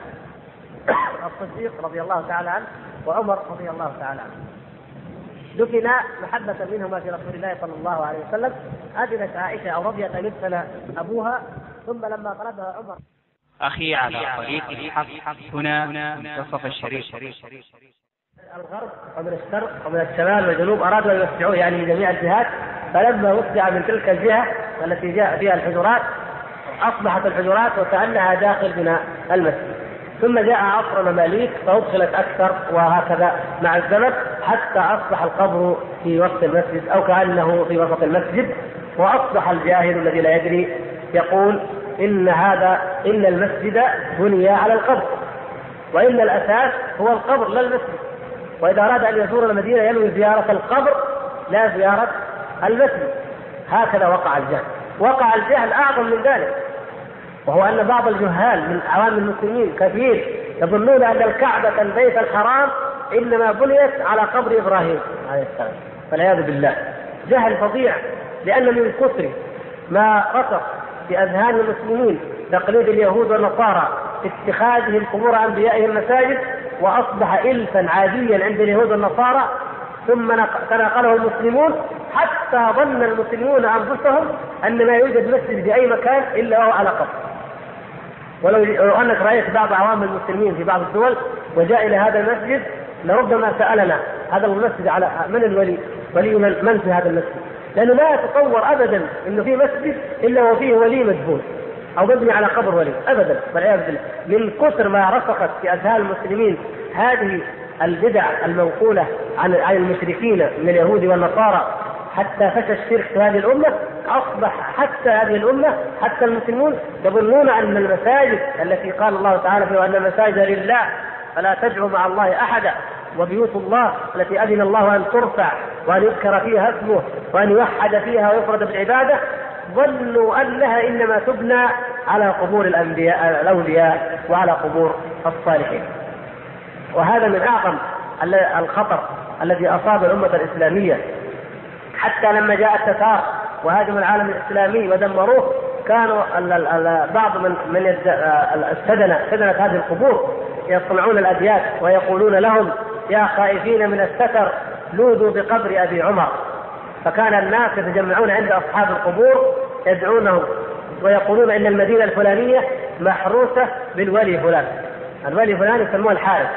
الصديق رضي الله تعالى عنه وعمر رضي الله تعالى عنه. دفن محبة منهما في رسول الله صلى الله عليه وسلم. أذنت عائشة أو رضيت أن يدفن أبوها ثم لما طلبها عمر. أخي على طريق الحق هنا منتصف الشريف. الغرب ومن الشرق ومن الشمال والجنوب أرادوا أن يوسعوه يعني من جميع الجهات فلما وسع من تلك الجهة التي جاء فيها الحجرات أصبحت الحجرات وكأنها داخل بناء المسجد. ثم جاء عصر المماليك فأدخلت أكثر وهكذا مع الزمن حتى أصبح القبر في وسط المسجد أو كأنه في وسط المسجد. وأصبح الجاهل الذي لا يدري يقول إن هذا إن المسجد بني على القبر وإن الأساس هو القبر لا المسجد. وإذا أراد أن يزور المدينة ينوي زيارة القبر لا زيارة المسجد. هكذا وقع الجهل. وقع الجهل أعظم من ذلك. وهو أن بعض الجهال من عوام المسلمين كثير يظنون أن الكعبة البيت الحرام إنما بنيت على قبر إبراهيم عليه السلام والعياذ بالله جهل فظيع لأن من كثر ما رسخ في أذهان المسلمين تقليد اليهود والنصارى اتخاذهم قبور أنبيائهم مساجد وأصبح إلفا عاديا عند اليهود والنصارى ثم تناقله المسلمون حتى ظن المسلمون أنفسهم أن ما يوجد مسجد في اي مكان إلا وهو على قبر. ولو لو انك رايت بعض عوام المسلمين في بعض الدول وجاء إلى هذا المسجد لربما سألنا هذا المسجد على من الولي؟ ولي من في هذا المسجد؟ لأنه لا يتصور ابدا إنه في مسجد إلا وفيه ولي مدفون أو مبني على قبر ولي ابدا والعياذ بالله من كثر ما رسخت في أذهان المسلمين هذه البدع المنقولة عن عن المشركين من اليهود والنصارى حتى فشى الشرك في هذه الأمة أصبح حتى هذه الأمة حتى المسلمون يظنون أن المساجد التي قال الله تعالى فيها ان المساجد لله فلا تدعوا مع الله أحدا وبيوت الله التي أذن الله أن ترفع وأن يذكر فيها اسمه وأن يوحد فيها ويفرد بالعبادة ظنوا انها إنما تبنى على قبور الأنبياء الأولياء وعلى قبور الصالحين. وهذا من أعظم الخطر الذي أصاب الأمة الإسلامية حتى لما جاء التتار وهاجموا العالم الإسلامي ودمروه كانوا بعض من من السدنة سدنة هذه القبور يصنعون الابيات ويقولون لهم يا خائفين من الستر لوذوا بقبر أبي عمر. فكان الناس يتجمعون عند أصحاب القبور يدعونهم ويقولون إن المدينة الفلانية محروسة بالولي فلان. الولي فلان يسموه الحارس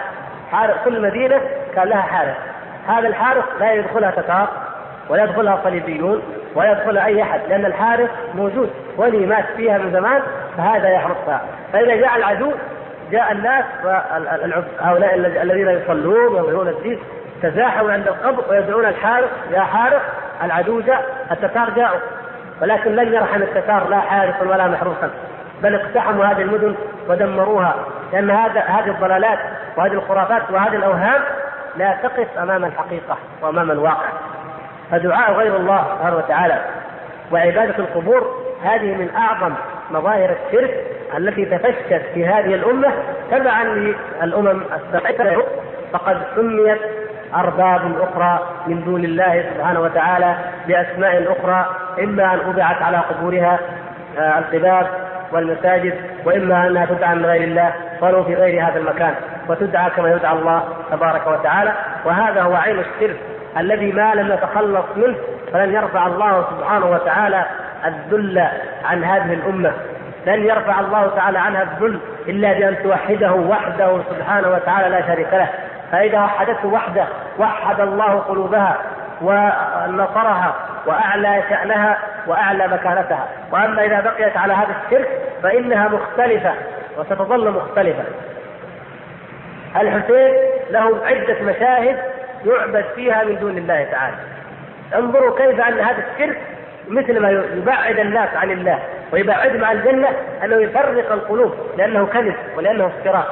حارس كل مدينة كان لها حارس هذا الحارس لا يدخلها تتار. ولا يدخلها صليبيون ولا أي أحد لأن الحارس موجود ولي مات فيها من زمان فهذا يحرسها فإذا جاء العدو جاء الناس هؤلاء الذين يصلون ويظهرون الدين تزاحموا عند القبر ويدعون الحارس يا حارس العدو جاء التتار جاءوا. ولكن لن يرحم التتار لا حارسا ولا محروسا بل اقتحموا هذه المدن ودمروها لأن هذا هذه الضلالات وهذه الخرافات وهذه الأوهام لا تقف أمام الحقيقة وأمام الواقع. فدعاء غير الله سبحانه وتعالى وعبادة القبور هذه من أعظم مظاهر الشرك التي تفشت في هذه الأمة. تبعا للأمم السابقه فقد سميت أرباب أخرى من دون الله سبحانه وتعالى بأسماء أخرى إما أن وضعت على قبورها آه، القباب والمساجد وإما أنها تدعى من غير الله ولو في غير هذا المكان وتدعى كما يدعى الله تبارك وتعالى. وهذا هو عين الشرك. الذي ما لم نتخلص منه فلن يرفع الله سبحانه وتعالى الذل عن هذه الأمة. لن يرفع الله تعالى عنها الذل إلا بأن توحده وحده سبحانه وتعالى لا شريك له. فإذا وحدته وحده وحد الله قلوبها ونصرها وأعلى شأنها وأعلى مكانتها. وأما إذا بقيت على هذا الشرك فإنها مختلفة وستظل مختلفة. الحسين له عدة مشاهد يعبد فيها من دون الله تعالى. انظروا كيف أن هذا الشرك مثل ما يبعد الناس عن الله ويبعدهم عن الجنة أنه يفرق القلوب لأنه كذب ولأنه افتراء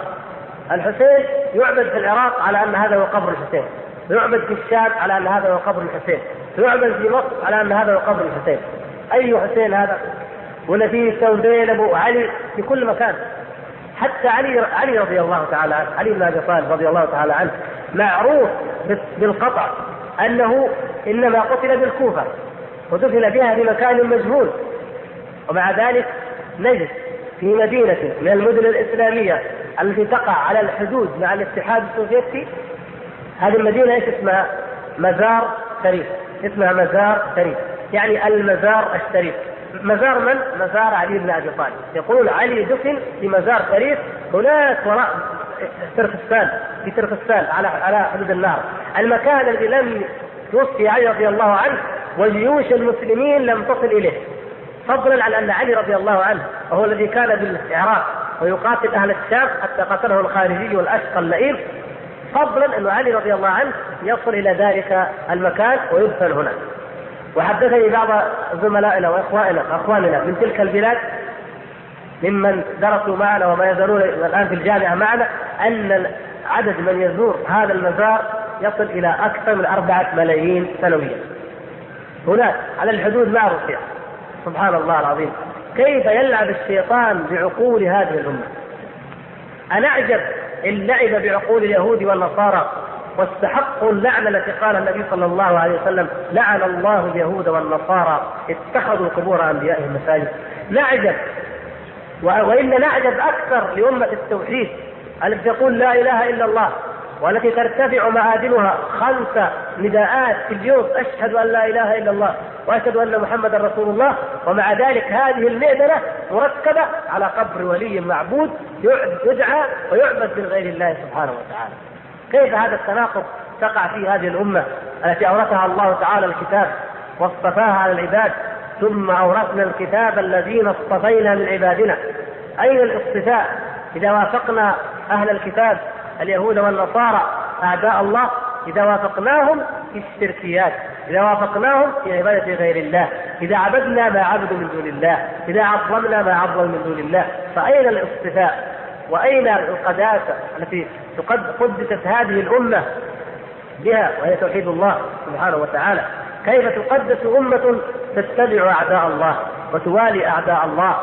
الحسين يعبد في العراق على أن هذا هو قبر الحسين. ويعبد في الشام على أن هذا هو قبر الحسين. ويعبد في مصر على أن هذا هو قبر الحسين. أي حسين هذا؟ ولا في ثوبين أبو علي في كل مكان. حتى علي علي رضي الله تعالى عنه علي بن أبي طالب رضي الله تعالى عنه معروف بالقطع أنه إنما قتل بالكوفة ودفن بها في مكان مجهول ومع ذلك نجد في مدينة من المدن الإسلامية التي تقع على الحدود مع الاتحاد السوفيتي هذه المدينة إيش اسمها؟ مزار شريف اسمها مزار شريف يعني المزار الشريف مزار من؟ مزار علي بن أبي طالب يقول علي دفن في مزار شريف هناك وراء تركستان في تركستان على على حدود النهر المكان الذي لم توفي علي رضي الله عنه وجيوش المسلمين لم تصل إليه. فضلا على أن علي رضي الله عنه وهو الذي كان بالعراق ويقاتل أهل الشام حتى قتله الخارجي والأشقى اللئيم فضلا أن علي رضي الله عنه يصل إلى ذلك المكان ويدفن هنا. وحدثني بعض زملائنا واخواننا إخواننا من تلك البلاد ممن درسوا معنا وما يزالون الآن في الجامعة معنا أن عدد من يزور هذا المزار يصل إلى أكثر من أربعة ملايين سنويا. هناك على الحدود مع روسيا. سبحان الله العظيم. كيف يلعب الشيطان بعقول هذه الأمة. أنا اعجب إن لعب بعقول اليهود والنصارى واستحقوا اللعنه التي قال النبي صلى الله عليه وسلم لعن الله اليهود والنصارى اتخذوا قبور أنبيائهم مساجد نعجب وان نعجب أكثر لأمة التوحيد التي تقول لا إله إلا الله؟ والتي ترتفع معادنها خمس نداءات في اليوم أشهد أن لا إله إلا الله وأشهد أن محمدا رسول الله. ومع ذلك هذه المئذنه مركبة على قبر ولي معبود يدعى ويعبد من غير الله سبحانه وتعالى. كيف هذا التناقض تقع فيه هذه الأمة التي أورثها الله تعالى الكتاب واصطفاها على العباد؟ ثم أورثنا الكتاب الذين اصطفينا من عبادنا. أين الاصطفاء؟ إذا وافقنا أهل الكتاب اليهود والنصارى أعداء الله إذا وافقناهم في الشركيات إذا وافقناهم في عبادة غير الله إذا عبدنا ما عبدوا من دون الله إذا عظمنا ما عظموا من دون الله فأين الاصطفاء وأين القداسه التي قدست هذه الأمة بها وهي توحيد الله سبحانه وتعالى كيف تقدس أمة تتبع أعداء الله وتوالي أعداء الله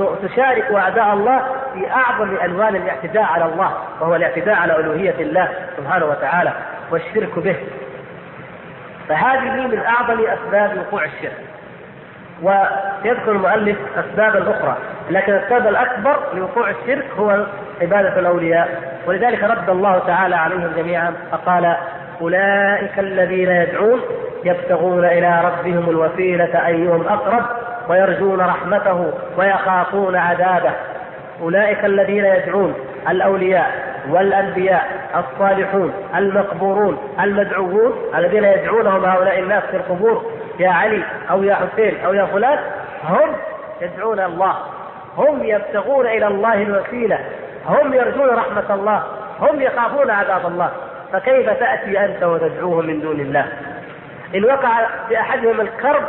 وتشارك أعداء الله في أعظم ألوان الاعتداء على الله وهو الاعتداء على ألوهية الله سبحانه وتعالى والشرك به. فهذه من أعظم أسباب وقوع الشرك. ويذكر المؤلف اسبابا أخرى لكن السبب الأكبر لوقوع الشرك هو عبادة الأولياء. ولذلك رد الله تعالى عليهم جميعا فقال أولئك الذين يدعون يبتغون إلى ربهم الوسيلة أيهم أقرب ويرجون رحمته ويخافون عذابه. أولئك الذين يدعون الأولياء والأنبياء الصالحون المقبورون المدعوون الذين يدعونهم هؤلاء الناس في القبور يا علي أو يا حسين أو يا فلان هم يدعون الله هم يبتغون إلى الله الوسيلة هم يرجون رحمة الله هم يخافون عذاب الله. فكيف تأتي أنت وتدعوهم من دون الله؟ إن وقع باحدهم الكرب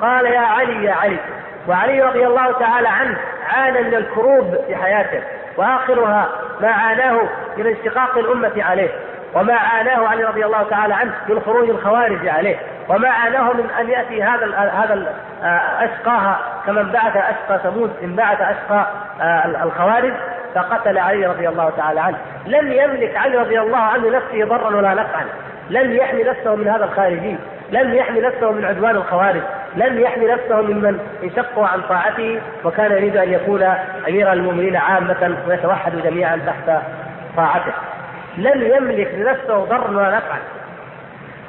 قال يا علي يا علي. وعلي رضي الله تعالى عنه عانى من الكروب في حياته وآخرها ما عاناه من انشقاق الأمة عليه وما عاناه علي رضي الله تعالى عنه من خروج الخوارج عليه وما عاناه من أن يأتي هذا هذا اشقاها كمن بعث أشقى ثمود إن بعث أشقى الخوارج فقتل علي رضي الله تعالى عنه. لم يملك علي رضي الله عنه نفسه ضرا ولا نفعا لم يحمي نفسه من هذا الخارجي. لم يحمي نفسه من عدوان الخوارج لم يحمي نفسه ممن انشقوا عن طاعته وكان يريد أن يكون أمير المؤمنين عامة ويتوحد جميعا تحت طاعته. لم يملك لنفسه ضرا ولا نفعا.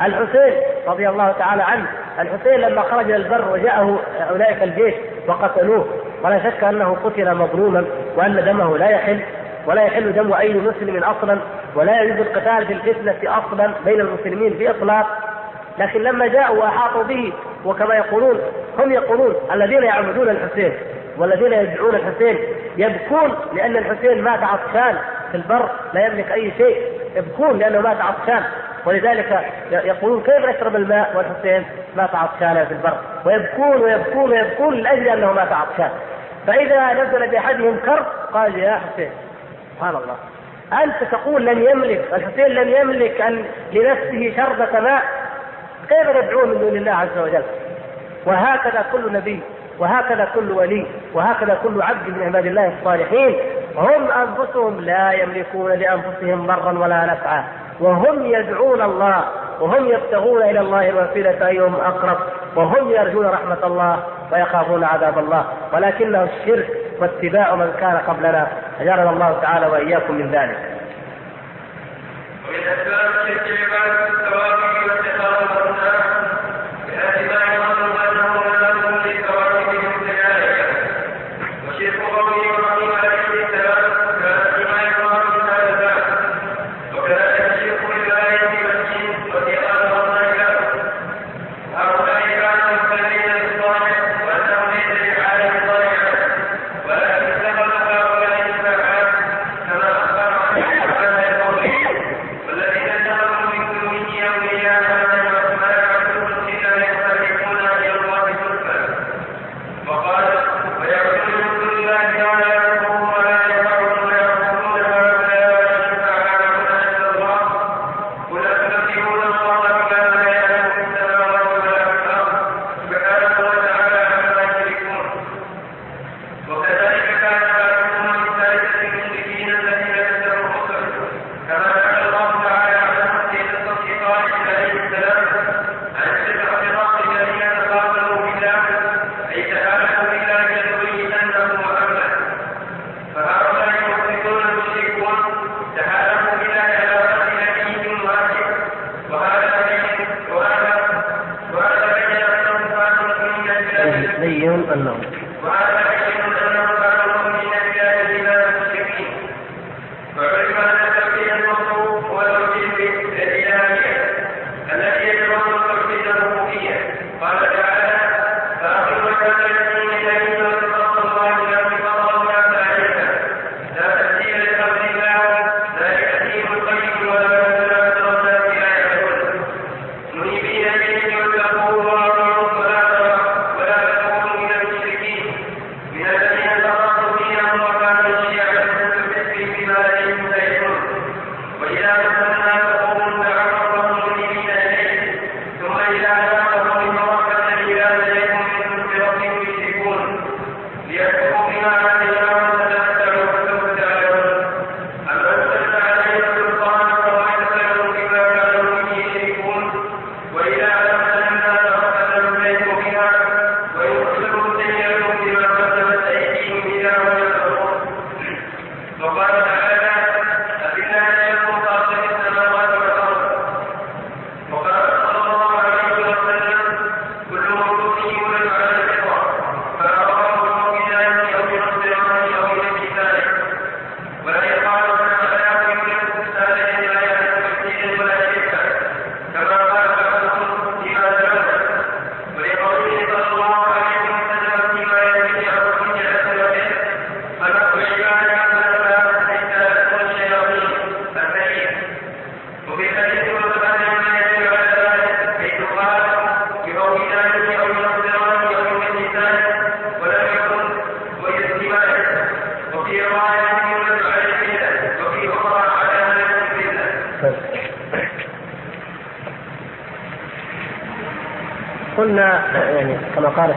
الحسين رضي الله تعالى عنه الحسين لما خرج إلى البر وجاءه أولئك الجيش وقتلوه ولا شك أنه قتل مظلوما وأن دمه لا يحل ولا يحل دم أي مسلم أصلا ولا يجوز القتال في الفتنة أصلا بين المسلمين في إطلاق. لكن لما جاءوا وأحاطوا به وكما يقولون هم يقولون الذين يعبدون الحسين والذين يدعون الحسين يبكون لأن الحسين مات عطشان في البر لا يملك أي شيء يبكون لأنه مات عطشان. ولذلك يقولون كيف نشرب الماء والحسين مات عطشانا في البر؟ ويبكون ويبكون ويبكون لأجل أنه مات عطشان. فإذا نزل بأحدهم كرب قال يا حسين سبحان الله أنت تقول لم يملك الحسين لم يملك أن لنفسه شربة ماء كيف تدعون من دون الله عز وجل. وهكذا كل نبي وهكذا كل ولي وهكذا كل عبد من عباد الله الصالحين. هم أنفسهم لا يملكون لأنفسهم ضرا ولا نفعا. وهم يدعون الله وهم يبتغون إلى الله الوسيلة أيهم أقرب. وهم يرجون رحمة الله ويخافون عذاب الله. ولكنه الشرك واتباع من كان قبلنا اجرنا الله تعالى وإياكم من ذلك.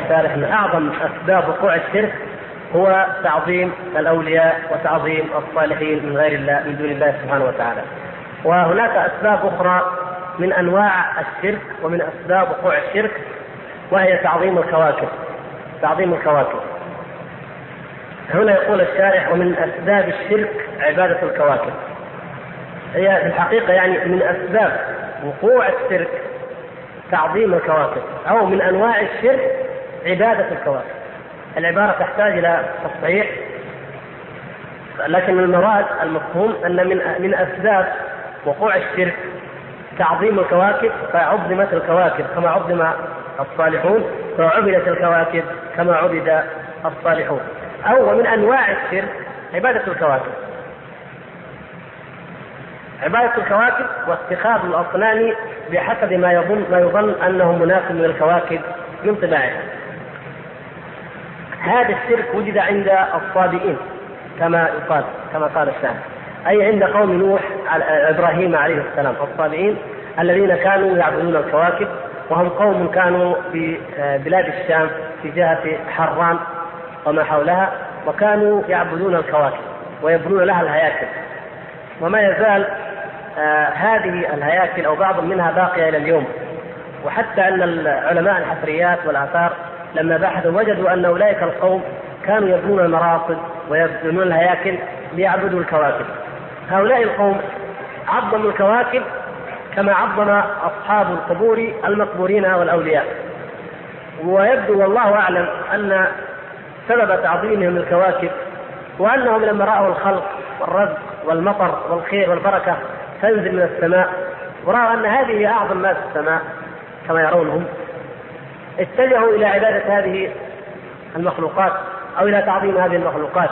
الثالث من أعظم أسباب وقوع الشرك هو تعظيم الأولياء وتعظيم الصالحين من غير الله من دون الله سبحانه وتعالى. وهناك أسباب أخرى من أنواع الشرك ومن أسباب وقوع الشرك وهي تعظيم الكواكب. تعظيم الكواكب. هنا يقول الشارح ومن أسباب الشرك عبادة الكواكب. هي في الحقيقة يعني من أسباب وقوع الشرك تعظيم الكواكب أو من أنواع الشرك عبادة الكواكب العبارة تحتاج إلى تصحيح. لكن المراد المفهوم أن من من أسباب وقوع الشرك تعظيم الكواكب فعظمت الكواكب كما عظم الصالحون وعبدت الكواكب كما عبد الصالحون. أو ومن أنواع الشرك عبادة الكواكب. عبادة الكواكب واتخاذ الأصنام بحسب ما يظن ما يظن أنه مناسب للكواكب من طباعها هذا الشرك وجد عند الصابئين كما يقال كما قال الشاعر. أي عند قوم نوح على إبراهيم عليه السلام الصابئين الذين كانوا يعبدون الكواكب وهم قوم كانوا في آه، بلاد الشام في جهة حران وما حولها وكانوا يعبدون الكواكب ويبنون لها الهياكل. وما يزال آه، هذه الهياكل أو بعض منها باقية إلى اليوم. وحتى أن علماء الحفريات والآثار لما بحثوا وجدوا أن أولئك القوم كانوا يبنون المراصد ويبنون الهياكل ليعبدوا الكواكب. هؤلاء القوم عظموا الكواكب كما عظم أصحاب القبور المقبورين والأولياء. ويبدو والله أعلم أن سبب تعظيمهم الكواكب وأنهم لما رأوا الخلق والرزق والمطر والخير والبركة تنزل من السماء ورأوا أن هذه أعظم ما في السماء كما يرونهم. اتجهوا إلى عبادة هذه المخلوقات أو إلى تعظيم هذه المخلوقات.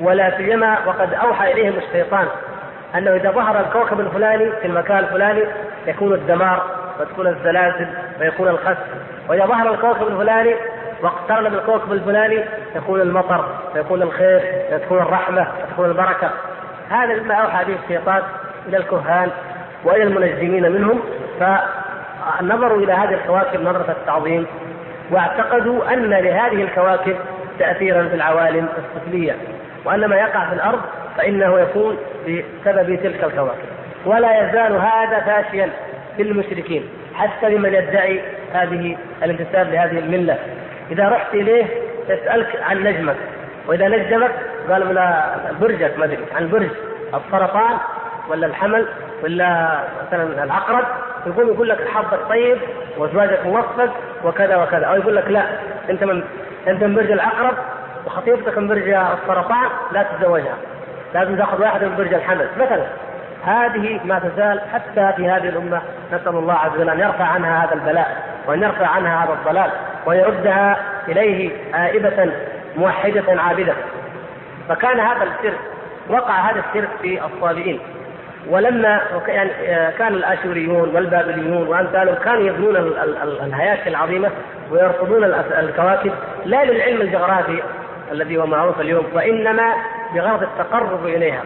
ولا سيما وقد أوحى إليهم الشيطان أنه إذا ظهر الكوكب الفلاني في المكان الفلاني يكون الدمار وتكون الزلازل ويكون الخسف وإذا ظهر الكوكب الفلاني واقترن بالكوكب الفلاني يكون المطر ويكون الخير وتكون الرحمة وتكون البركة. هذا مما أوحى به الشيطان إلى الكهان وإلى المنجمين منهم. فنظروا إلى هذه الكواكب نظرة التعظيم واعتقدوا أن لهذه الكواكب تاثيرا في العوالم السفليه وأن ما يقع في الأرض فإنه يكون بسبب تلك الكواكب. ولا يزال هذا فاشيا في المشركين حتى لمن يدعي هذه الانتساب لهذه الملة. إذا رحت إليه يسالك عن نجمك وإذا نجمك قال من برجك ما أدري عن برج السرطان ولا الحمل؟ ولا مثلا العقرب يقوم يقول لك حظك طيب وزواجك موفق وكذا وكذا أو يقول لك لا أنت من أنت من برج العقرب وخطيبتك من برج السرطان لا تتزوجها لازم تاخذ واحد من برج الحمل. مثلا هذه ما تزال حتى في هذه الأمة نسأل الله عز وجل أن يرفع عنها هذا البلاء وأن يرفع عنها هذا الضلال ويردها إليه آئبة موحدة عابدة. فكان هذا الشرك وقع هذا الشرك في الصابئين. ولما يعني كان الآشوريون والبابليون وأمثالهم كانوا يبنون الهياكل العظيمة ويرصدون الكواكب لا للعلم الجغرافي الذي هو معروف اليوم وإنما بغرض التقرب إليها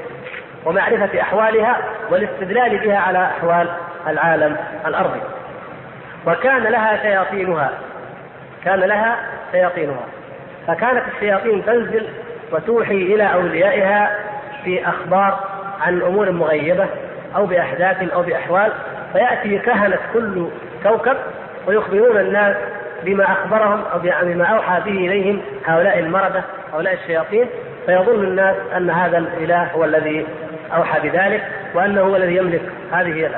ومعرفة أحوالها والاستدلال بها على أحوال العالم الأرضي. وكان لها شياطينها كان لها شياطينها. فكانت الشياطين تنزل وتوحي إلى أوليائها في أخبار عن أمور مغيبة أو بأحداث أو بأحوال فيأتي كهنة كل كوكب ويخبرون الناس بما أخبرهم أو بما أوحى به إليهم هؤلاء المرده هؤلاء الشياطين. فيظن الناس أن هذا الإله هو الذي أوحى بذلك وأنه هو الذي يملك هذه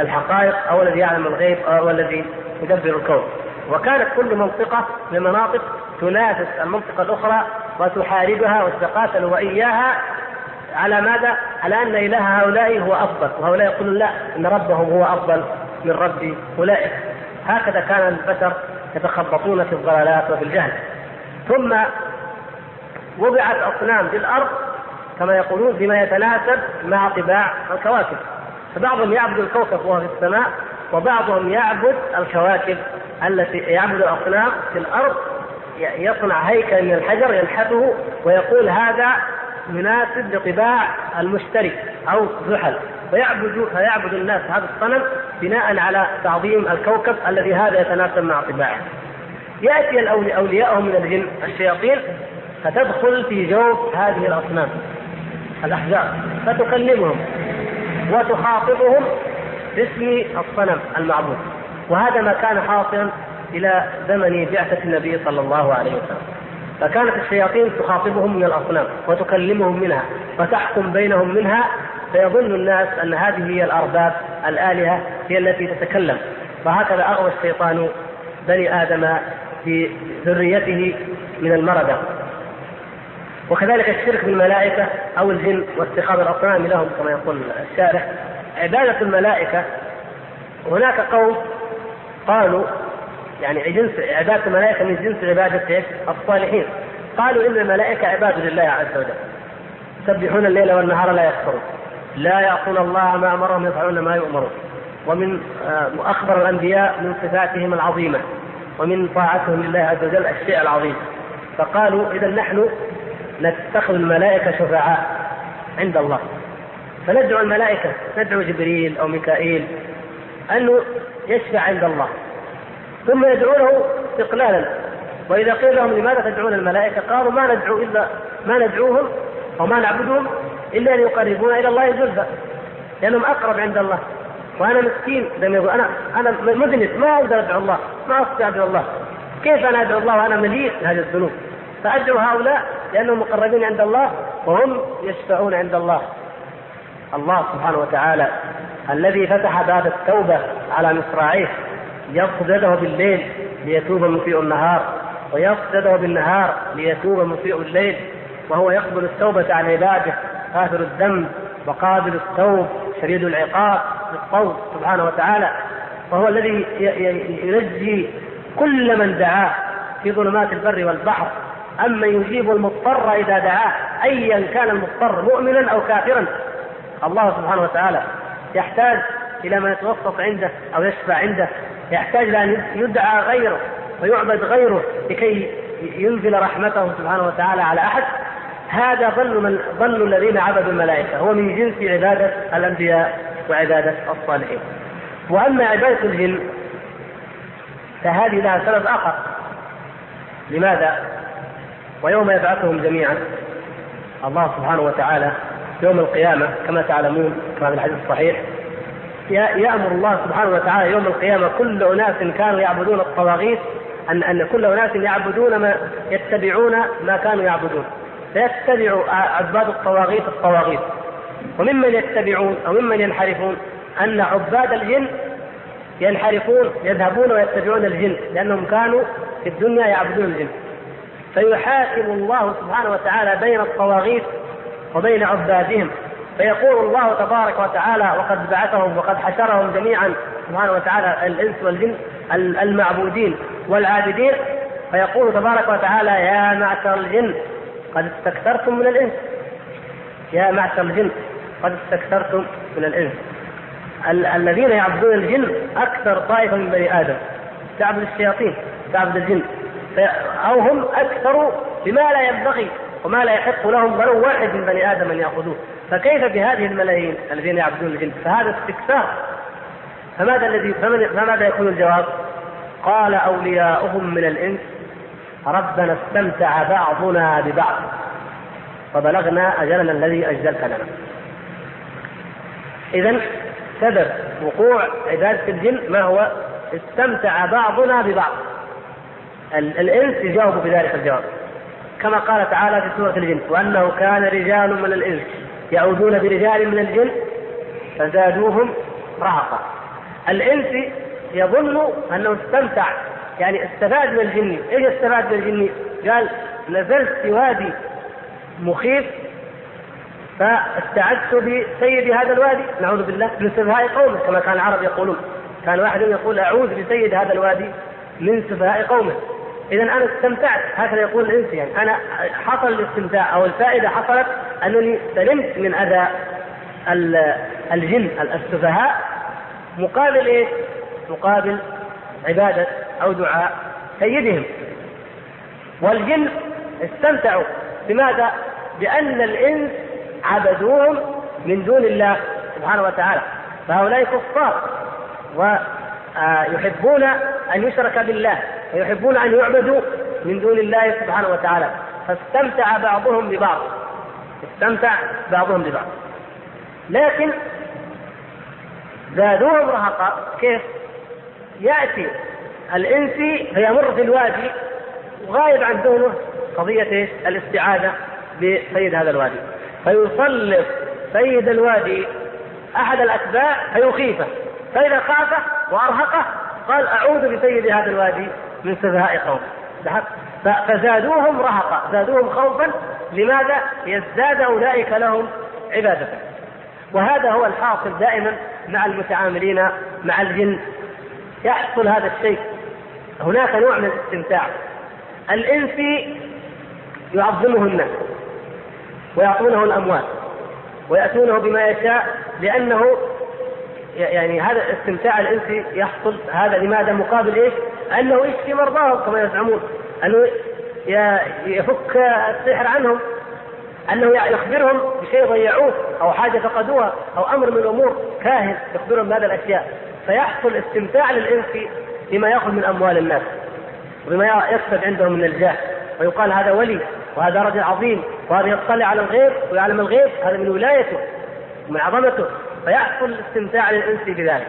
الحقائق أو الذي يعلم الغيب أو الذي يدبر الكون. وكانت كل منطقة من المناطق تنافس المنطقة الأخرى وتحاربها وتتقاتل وإياها على ماذا؟ على أن إله هؤلاء هو أفضل وهؤلاء يقولون لا إن ربهم هو أفضل من رب أولئك. هكذا كان البشر يتخبطون في الضلالات وفي الجهل. ثم وضعت أصنام في الأرض كما يقولون بما يتناسب مع طباع الكواكب. فبعضهم يعبد الكوكب وهو في السماء وبعضهم يعبد الكواكب التي يعبد الأصنام في الأرض يصنع هيكل من الحجر ينحته ويقول هذا يناسب لطباع المشتري أو زحل. فيعبد فيعبد الناس هذا الصنم بناء على تعظيم الكوكب الذي هذا يتناسب مع طباعه. يأتي اولياءهم من الجن الشياطين فتدخل في جوف هذه الأصنام الأحجار فتكلمهم وتخاطبهم باسم الصنم المعبود. وهذا ما كان حاصلا إلى زمن بعثة النبي صلى الله عليه وسلم. فكانت الشياطين تخاطبهم من الأصنام وتكلمهم منها وتحكم بينهم منها فيظن الناس أن هذه هي الأرباب الآلهة هي التي تتكلم. وهكذا أغوى الشيطان بني آدم في ذريته من المرده وكذلك الشرك بالملائكة أو الجن واتخاذ الأصنام لهم كما يقول الشارح. عبادة الملائكة هناك قوم قالوا يعني جنس عبادة الملائكة من جنس عبادة الصالحين. قالوا إن الملائكة عباد لله عز وجل. يسبحون الليل والنهار لا يكفرون لا يعصون الله ما أمرهم يفعلون ما يؤمرون. ومن آه، اخبر الأنبياء من صفاتهم العظيمة. ومن طاعتهم لله عز وجل الشيء العظيم. فقالوا إذا نحن نتخذ الملائكة شفعاء عند الله. فندعو الملائكة ندعو جبريل أو ميكائيل انه يشفع عند الله. ثم يدعونه استقلالا وإذا قيل لهم لماذا تدعون الملائكة؟ قالوا ما ندعو الا ما ندعوهم أو ما نعبدهم إلا ليقربونا إلى الله زلفى. لأنهم أقرب عند الله. وأنا مسكين لما يقول. أنا أنا مذنب ما أقدر أدعو الله. ما أستطيع أدعو الله. كيف أنا أدعو الله وأنا مليء بهذه الذنوب؟ فأدعو هؤلاء لأنهم مقربين عند الله وهم يشفعون عند الله. الله سبحانه وتعالى الذي فتح باب التوبة على مصراعيه. يده بالليل ليتوب مسيء النهار ويبسط يده بالنهار ليتوب مسيء الليل وهو يقبل التوبة عن عباده غافر الذنب وقابل التوب شديد العقاب بالصوت سبحانه وتعالى وهو الذي ينجي كل من دعاه في ظلمات البر والبحر. أما يجيب المضطر إذا دعاه أيا كان المضطر مؤمنا أو كافرا الله سبحانه وتعالى يحتاج إلى من يتوسط عنده أو يشفع عنده. يحتاج إلى أن يدعى غيره ويعبد غيره لكي ينزل رحمته سبحانه وتعالى على أحد. هذا ظن من ظن الذين عبدوا الملائكة هو من جنس عبادة الأنبياء وعبادة الصالحين. وأما عبادة الجن فهذه لها سبب آخر. لماذا؟ ويوم يبعثهم جميعا الله سبحانه وتعالى يوم القيامة كما تعلمون كما في الحديث الصحيح يأمر الله سبحانه وتعالى يوم القيامة كل أناس كانوا يعبدون الطواغيت أن أن كل أناس يعبدون ما يتبعون ما كانوا يعبدون. فيتبع عباد الطواغيت الطواغيت. وممن يتبعون أو ممن ينحرفون أن عباد الجن ينحرفون يذهبون ويتبعون الجن لأنهم كانوا في الدنيا يعبدون الجن. فيحاكم الله سبحانه وتعالى بين الطواغيت وبين عبادهم. فيقول الله تبارك وتعالى وقد بعثهم وقد حشرهم جميعا سبحانه وتعالى الإنس والجن المعبودين والعابدين. فيقول تبارك وتعالى يا معشر الجن قد استكثرتم من الإنس. يا معشر الجن قد استكثرتم من الإنس. ال- الذين يعبدون الجن أكثر طائفة من بني آدم. تعبد الشياطين تعبد الجن. أو هم أكثر بما لا ينبغي وما لا يحق لهم ولو واحد من بني آدم أن ياخذوه فكيف بهذه الملايين الذين يعبدون الجن فهذا استكثار فماذا الذي فماذا يكون الجواب؟ قال أولياؤهم من الإنس ربنا استمتع بعضنا ببعض فبلغنا أجلنا الذي اجلت لنا. اذا سبب وقوع عبادة الجن ما هو؟ استمتع بعضنا ببعض. الإنس يجاوب بذلك الجواب. كما قال تعالى في سورة الجن وأنه كان رجال من الإنس يعودون برجال من الجن فزادوهم رهقا. الإنس يظن أنه استمتع يعني استفاد من الجن، إيش استفاد من الجن؟ قال نزلت في وادي مخيف فاستعذت بسيد هذا الوادي نعوذ بالله من سفهاء قومه كما كان العرب يقولون كان واحد يقول أعوذ بسيد هذا الوادي من سفهاء قومه اذا أنا استمتعت هكذا يقول الإنس يعني. أنا حصل الاستمتاع أو الفائدة حصلت أنني سلمت من أذى الجن السفهاء مقابل إيش؟ مقابل عبادة أو دعاء سيدهم. والجن استمتعوا. بماذا؟ بأن الإنس عبدوهم من دون الله سبحانه وتعالى. فهؤلاء كفار ويحبون أن يشرك بالله. ويحبون أن يعبدوا من دون الله سبحانه وتعالى. فاستمتع بعضهم ببعض. استمتع بعضهم ببعض. لكن زادوهم رهقا. كيف؟ يأتي الإنسي فيمر في الوادي وغايب عن ذهنه قضية؟ الاستعاذة بسيد هذا الوادي. فيسلط سيد الوادي أحد الأتباع فيخيفه. فإذا خافه وأرهقه قال أعوذ بسيد هذا الوادي. من سفهاء قوم فزادوهم رهقا. زادوهم خوفا. لماذا؟ يزداد أولئك لهم عبادة. وهذا هو الحاصل دائما مع المتعاملين مع الجن. يحصل هذا الشيء. هناك نوع من الاستمتاع. الانسي يعظمه الناس ويعطونه الأموال ويأتونه بما يشاء لأنه يعني هذا الاستمتاع الانسي يحصل هذا لماذا؟ مقابل إيش؟ أنه يشفي مرضاهم كما يزعمون أنه يفك السحر عنهم أنه يخبرهم بشيء ضيعوه أو حاجة فقدوها أو أمر من الأمور كاهن يخبرهم بهذه الأشياء. فيحصل استمتاع للإنس بما يأخذ من أموال الناس وبما يكسب عندهم من الجاه. ويقال هذا ولي وهذا رجل عظيم وهذا يطلع على الغيب ويعلم الغيب هذا من ولايته ومن عظمته. فيحصل الاستمتاع للإنس بذلك.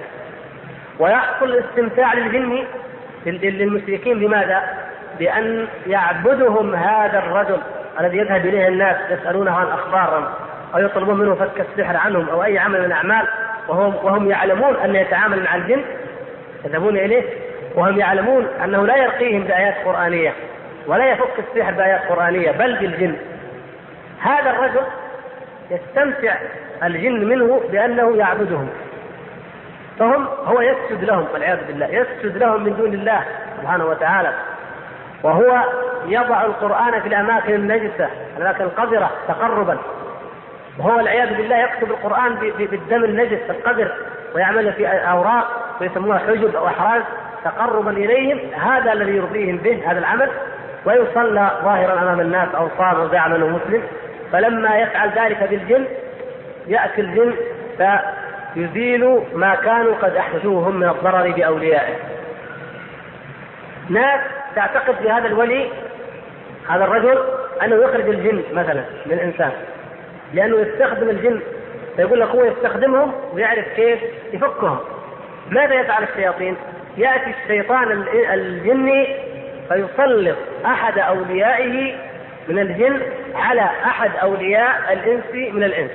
ويحصل الاستمتاع للجن للمشركين. بماذا؟ بأن يعبدهم هذا الرجل الذي يذهب إليه الناس يسألونه عن أخبارهم أو يطلبون منه فك السحر عنهم أو أي عمل من الأعمال. وهم وهم يعلمون أن يتعامل مع الجن. يذهبون إليه. وهم يعلمون أنه لا يرقيهم بآيات قرآنية ولا يفك السحر بآيات قرآنية بل بالجن. هذا الرجل يستمتع الجن منه بأنه يعبدهم. فهم هو يسجد لهم والعياذ بالله يسجد لهم من دون الله سبحانه وتعالى. وهو يضع القرآن في الأماكن النجسة الأماكن القذرة تقربا. وهو والعياذ بالله يكتب القرآن بالدم النجس القذر ويعمل في أوراق ويسموها حجب أو أحراز تقربا إليهم. هذا الذي يرضيهم به هذا العمل. ويصلى ظاهرا أمام الناس أو صام أو مسلم. فلما يفعل ذلك بالجن يأتي الجن فيزيل ما كانوا قد أحدثوه هم من الضرر بأوليائه. ناس تعتقد في هذا الولي هذا الرجل أنه يخرج الجن مثلا من الإنسان. لأنه يستخدم الجن فيقول لك هو يستخدمهم ويعرف كيف يفكهم. ماذا يفعل الشياطين؟ يأتي الشيطان الجني فيسلط أحد أوليائه من الجن على أحد أولياء الإنس من الإنس.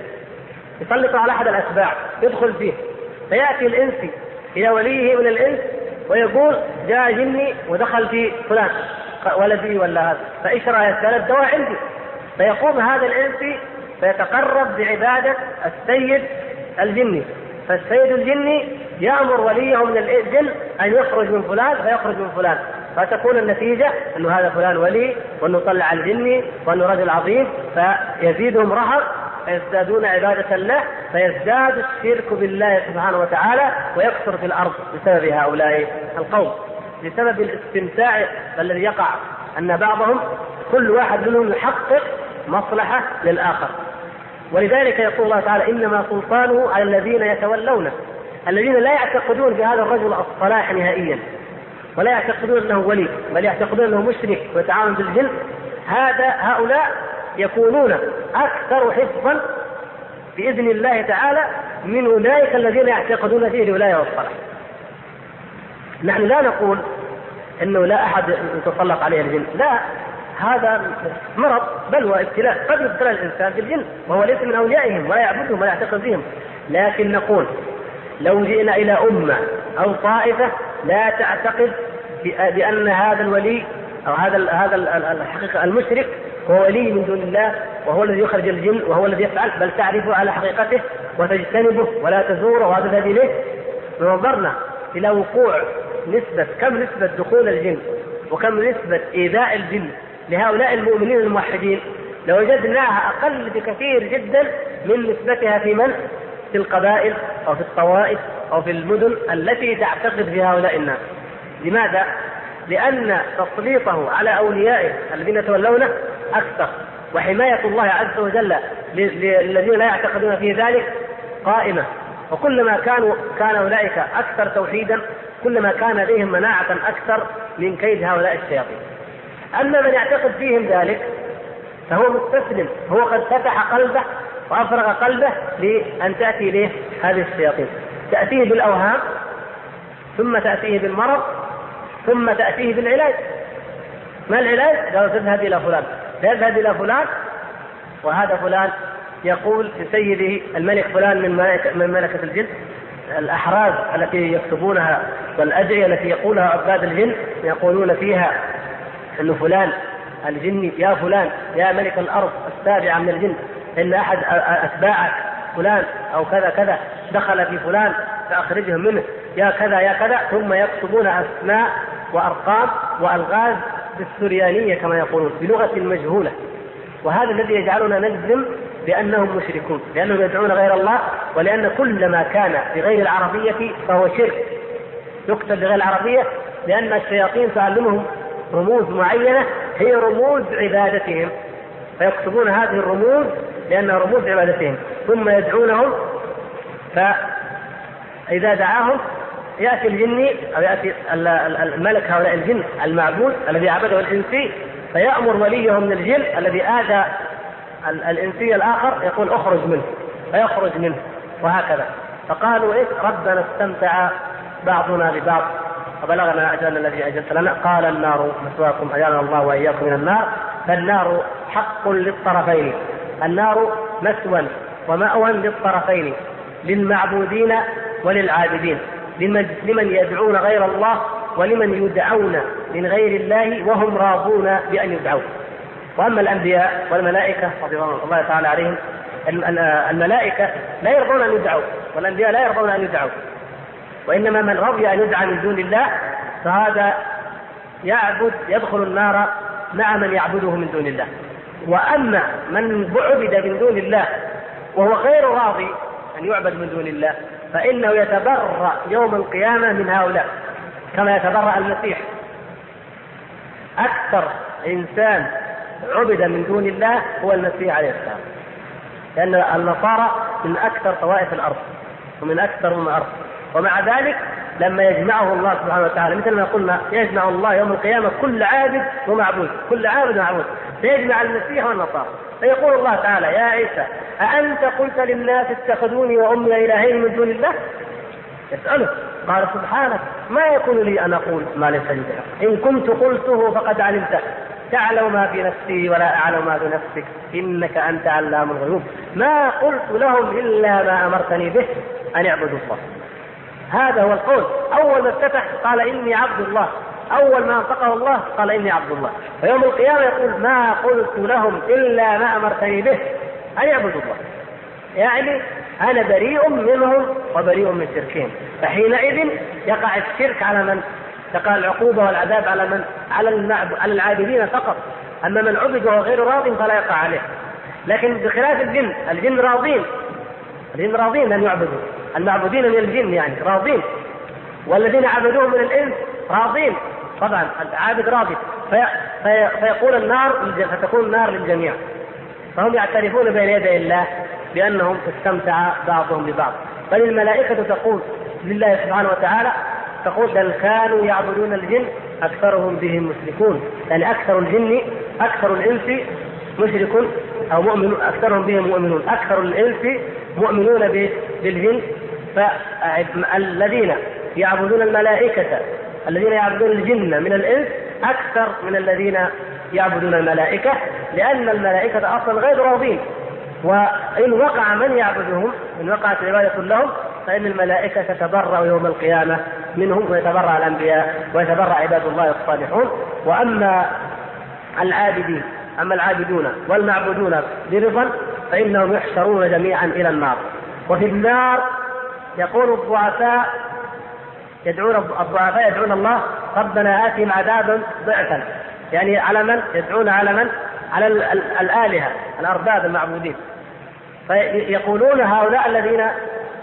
يسلط على أحد الاتباع يدخل فيه. فيأتي الانسي إلى وليه من الإنس ويقول جاء جني ودخل في فلان ولدي ولا هذا. فايش رايك؟ قال الدواء عندي. فيقوم هذا الانسي فيتقرب بعبادة السيد الجني. فالسيد الجني يأمر وليه من الجن أن يخرج من فلان فيخرج من فلان. فتكون النتيجة انه هذا فلان ولي وأنه طلع الجني وأنه رجل عظيم فيزيدهم رهب فيزدادون عبادة له فيزداد الشرك بالله سبحانه وتعالى ويكثر في الأرض بسبب هؤلاء القوم. بسبب الاستمتاع الذي يقع أن بعضهم كل واحد منهم يحقق مصلحة للآخر. ولذلك يقول الله تعالى إنما سلطانه على الذين يتولونه الذين لا يعتقدون في هذا الرجل الصلاح نهائيا ولا يعتقدون إنه ولي بل يعتقدون إنه مشرك ويتعامل بالجن. هذا هؤلاء يكونون أكثر حفظا بإذن الله تعالى من أولئك الذين يعتقدون فيه الولاية والصلاح. نحن لا نقول إنه لا أحد يتسلط عليه الجن، لا هذا مرض بل وابتلاء قد يبتلى الإنسان بالجن وهو ليس من أوليائهم ولا يعبدهم ولا يعتقد بهم. لكن نقول لو جئنا إلى أمة أو طائفة لا تعتقد بأن هذا الولي أو هذا هذا الحقيقة المشرك هو ولي من دون الله وهو الذي يخرج الجن وهو الذي يفعل بل تعرفه على حقيقته وتجتنبه ولا تزوره وهذا الذي إليه نظرنا إلى وقوع نسبة كم نسبة دخول الجن وكم نسبة إيذاء الجن لهؤلاء المؤمنين الموحدين لوجدناها أقل بكثير جدا من نسبتها في من؟ في القبائل أو في الطوائف أو في المدن التي تعتقد في هؤلاء الناس لماذا؟ لأن تسليطه على أوليائه الذين يتولونه أكثر. وحماية الله عز وجل للذين لا يعتقدون في ذلك قائمة. وكلما كانوا كان أولئك أكثر توحيدا كلما كان لديهم مناعة أكثر من كيد هؤلاء الشياطين. أما من يعتقد فيهم ذلك فهو مستسلم. هو قد فتح قلبه وأفرغ قلبه لأن تأتي إليه هذه الشياطين. تأتيه بالأوهام ثم تأتيه بالمرض ثم تأتيه بالعلاج. ما العلاج؟ قالوا تذهب إلى فلان. فيذهب إلى فلان وهذا فلان يقول لسيده الملك فلان من ملكة, من ملكة الجن الأحراز التي يكتبونها والأدعية التي يقولها عباد الجن يقولون فيها أن فلان الجني يا فلان يا ملك الأرض السابعة من الجن إن أحد أتباعك فلان أو كذا كذا دخل في فلان فأخرجهم منه يا كذا يا كذا ثم يكتبون أسماء وأرقام وألغاز بالسريانية كما يقولون بلغة مجهولة. وهذا الذي يجعلنا نجزم بأنهم مشركون لأنهم يدعون غير الله ولأن كل ما كان بغير العربية فهو شرك. يكتب بغير العربية لأن الشياطين تعلمهم رموز معينة هي رموز عبادتهم. فيكتبون هذه الرموز لأنها رموز عبادتهم. ثم يدعونهم فإذا دعاهم يأتي الجني أو يأتي الملك هؤلاء الجن المعبود الذي عبده الانسي فيأمر وليه من الجن الذي آذى الانسي الآخر يقول اخرج منه فيخرج منه وهكذا. فقالوا إيه؟ ربنا استمتع بعضنا ببعض فبلغنا أجلنا الذي أجلت لنا. قال النار مثواكم أجالنا الله وإياكم من النار. فالنار حق للطرفين. النار مثوى ومأوى للطرفين للمعبودين وللعابدين. لمن, لمن يدعون غير الله ولمن يدعون من غير الله وهم راضون بأن يدعوا وأما الأنبياء والملائكة رضي الله تعالى عليهم الملائكة لا يرضون أن يدعوا والأنبياء لا يرضون أن يدعوا وإنما من رضي أن يدعى من دون الله فهذا يعبد يدخل النار مع من يعبده من دون الله. وأما من عبد من دون الله وهو غير راضي أن يعبد من دون الله فإنه يتبرأ يوم القيامة من هؤلاء كما يتبرأ المسيح. أكثر إنسان عبد من دون الله هو المسيح عليه السلام. لأن النصارى من أكثر طوائف الأرض ومن أكثر من الأرض. ومع ذلك لما يجمعه الله سبحانه وتعالى مثل ما قلنا يجمع الله يوم القيامة كل عابد ومعبود كل عابد ومعبود. فيجمع المسيح والنصارى. فيقول الله تعالى يا عيسى أأنت قلت للناس اتخذوني وأمي إلهين من دون الله؟ يسأله قال سبحانك ما يكون لي أن أقول ما ليس لي إن كنت قلته فقد علمته. تعلم ما في نفسي ولا أعلم ما في نفسك إنك أنت علام الغيوب. ما قلت لهم إلا ما أمرتني به أن اعبدوا الله. هذا هو القول. أول ما افتتح قال إني عبد الله. أول ما أنطقه الله قال إني عبد الله. فيوم القيامة يقول ما قلت لهم إلا ما أمرتني به ان يعبدوا الله؟ يعني أنا بريء منهم وبريء من شركهم. فحينئذ يقع الشرك على من؟ تقع العقوبة والعذاب على من؟ على. على العابدين فقط. أما من عبد وهو غير راض فلا يقع عليه. لكن بخلاف الجن الجن راضين. الجن راضين أن يعبدوا. المعبودين من الجن يعني راضين. والذين عبدوهم من الإنس راضين. طبعا العابد راضي. في في فيقول النار فتكون النار للجميع. فهم يعترفون بين يدي الله بأنهم استمتع بعضهم ببعض. بل الملائكة تقول لله سبحانه وتعالى تقول بل كانوا يعبدون الجن أكثرهم بهم مشركون. يعني أكثر الجن أكثر الإنس مشرك أو مؤمن أكثرهم بهم مؤمنون. أكثر الإنس مؤمنون بالجن. فالذين يعبدون الملائكة الذين يعبدون الجن من الإنس أكثر من الذين يعبدون الملائكة لأن الملائكة أصلا غير راضين. وإن وقع من يعبدهم إن وقعت العبادة لهم فإن الملائكة تتبرأ يوم القيامة منهم ويتبرأ الأنبياء ويتبرأ عباد الله الصالحون. وأما العابدين أما العابدون والمعبودون برضا فإنهم يحشرون جميعا إلى النار. وفي النار يقول الضعفاء يدعون الضعفاء يدعون الله ربنا آتهم عذابا ضعفا. يعني على من؟ يدعون على من؟ على الآلهة الأرباب المعبودين فيقولون هؤلاء الذين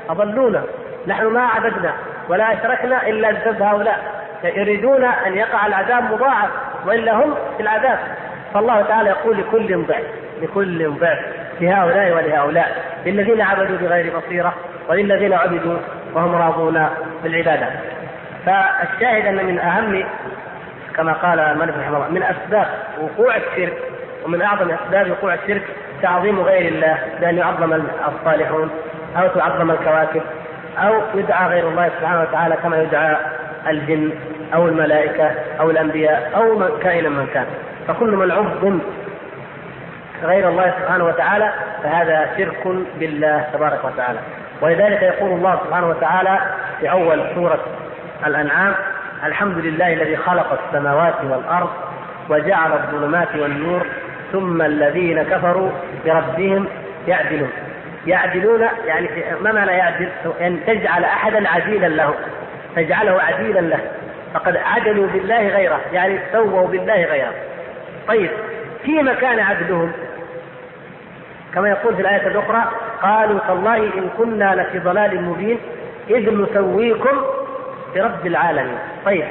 أضلونا نحن ما عبدنا ولا أشركنا إلا بسبب هؤلاء يريدون أن يقع العذاب مضاعف وإلا هم في العذاب فالله تعالى يقول لكل ضعف لكل ضعف لهؤلاء ولهؤلاء للذين عبدوا بغير بصيرة وللذين عبدوا وهم راضون بالعبادة فالشاهد أن من أهم كما قال الملك رحمه الله من أسباب وقوع الشرك ومن أعظم أسباب وقوع الشرك تعظيم غير الله بأن يعظم الصالحون أو تعظم الكواكب أو يدعى غير الله سبحانه وتعالى كما يدعى الجن أو الملائكة أو الأنبياء أو من كائنا من كان. فكل من عظم غير الله سبحانه وتعالى فهذا شرك بالله تبارك وتعالى. ولذلك يقول الله سبحانه وتعالى في أول سورة الأنعام الحمد لله الذي خلق السماوات والأرض وجعل الظلمات والنور ثم الذين كفروا بربهم يعدلون. يعدلون يعني ما معنى يعدل؟ أن تجعل أحدا عديلا له تجعله عديلا له. فقد عدلوا بالله غيره يعني سووا بالله غيره. طيب في مكان عدلهم؟ كما يقول في الآية الأخرى قالوا تالله إن كنا لفي ضلال مبين إذ نسويكم برب العالمين. طيب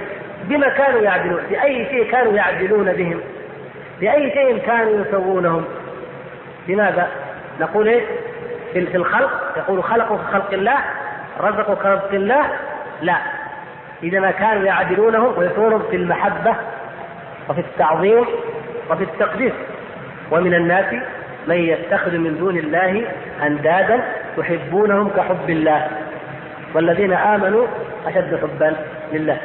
بما كانوا يعدلون بأي شيء كانوا يعدلون بهم؟ بأي شيء كانوا يسوونهم؟ لماذا؟ نقول إيه؟ في الخلق؟ يقول خلقوا كخلق الله رزقوا كرزق الله؟ لا. إذا ما كانوا يعدلونهم ويكونون في المحبة وفي التعظيم وفي التقديس. ومن الناس من يتخذ من دون الله أندادا يحبونهم كحب الله. والذين آمنوا أشد حبا لله.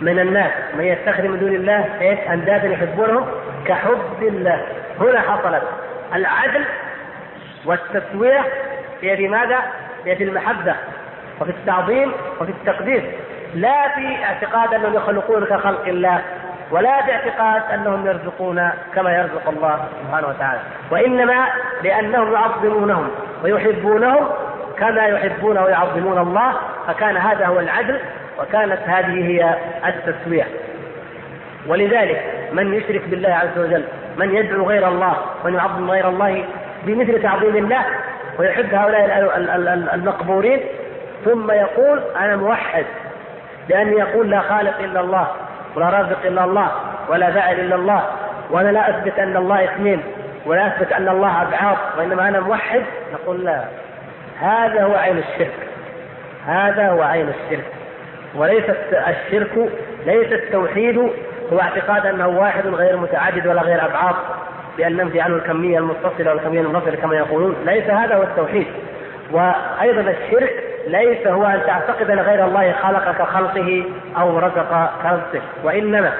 من الناس من يتخذ من دون الله إيش؟ اندادا يحبونهم كحب الله. هنا حصلت العدل والتسوية في ماذا؟ في المحبة وفي التعظيم وفي التقديس. لا في اعتقاد أنهم يخلقون كخلق الله ولا باعتقاد أنهم يرزقون كما يرزق الله سبحانه وتعالى. وإنما لأنهم يعظمونهم ويحبونهم كما يحبون ويعظمون الله فكان هذا هو العدل وكانت هذه هي التسوية. ولذلك من يشرك بالله عز وجل من يدعو غير الله من يعظم غير الله بمثل تعظيم الله ويحب هؤلاء المقبورين ثم يقول أنا موحد لأني يقول لا خالق إلا الله ولا رازق إلا الله ولا فاعل إلا الله وأنا لا أثبت أن الله اثنين ولا أثبت أن الله أبعاد وإنما أنا موحد نقول لا. هذا هو عين الشرك. هذا هو عين الشرك. وليس الشرك ليس التوحيد هو اعتقاد أنه واحد غير متعدد ولا غير أبعاد بأن ننفي عنه الكمية المتصلة والكمية المنفصلة كما يقولون. ليس هذا هو التوحيد. وأيضا الشرك ليس هو أن تعتقد أن غير الله خلق كخلقه أو رزق كرزقه وإنما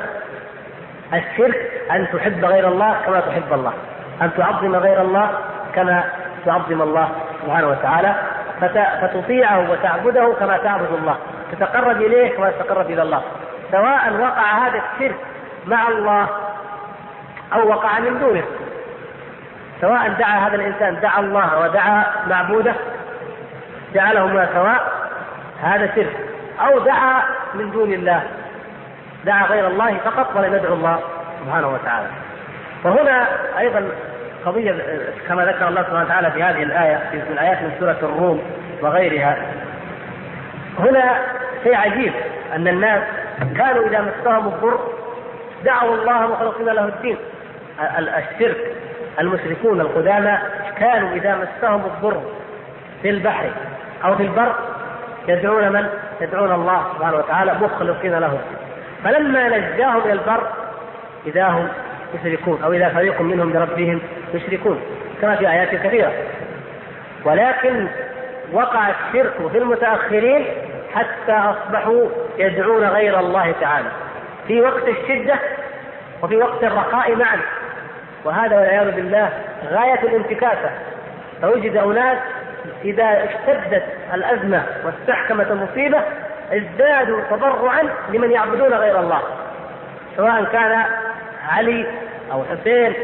الشرك أن تحب غير الله كما تحب الله أن تعظم غير الله كما تعظم الله. سبحانه وتعالى فتطيعه وتعبده كما تعبد الله تتقرب إليه كما تتقرب إلى الله. سواء وقع هذا الشرك مع الله أو وقع من دونه. سواء دعا هذا الإنسان دعا الله ودعا معبوده جعلهما سواء هذا شرك. أو دعا من دون الله دعا غير الله فقط ولم يدعو الله سبحانه وتعالى. وهنا أيضا قضية كما ذكر الله سبحانه وتعالى في هذه الآية في الآيات من سورة الروم وغيرها. هنا شيء عجيب أن الناس كانوا إذا مسهم الضر دعوا الله مخلصين له الدين. الشرك المشركون القدامى كانوا إذا مسهم الضر في البحر أو في البر يدعون من؟ يدعون الله سبحانه وتعالى مخلصين له فلما نجاهم إلى البر إذا هم يشركون أو إذا فريق منهم بربهم يشركون كما في آيات كثيرة. ولكن وقع الشرك في المتأخرين حتى أصبحوا يدعون غير الله تعالى. في وقت الشدة وفي وقت الرخاء معا. وهذا والعياذ بالله غاية الانتكاسة. فوجد أناس إذا اشتدت الأزمة واستحكمت المصيبة ازدادوا تضرعا لمن يعبدون غير الله سواء كان علي أو حسين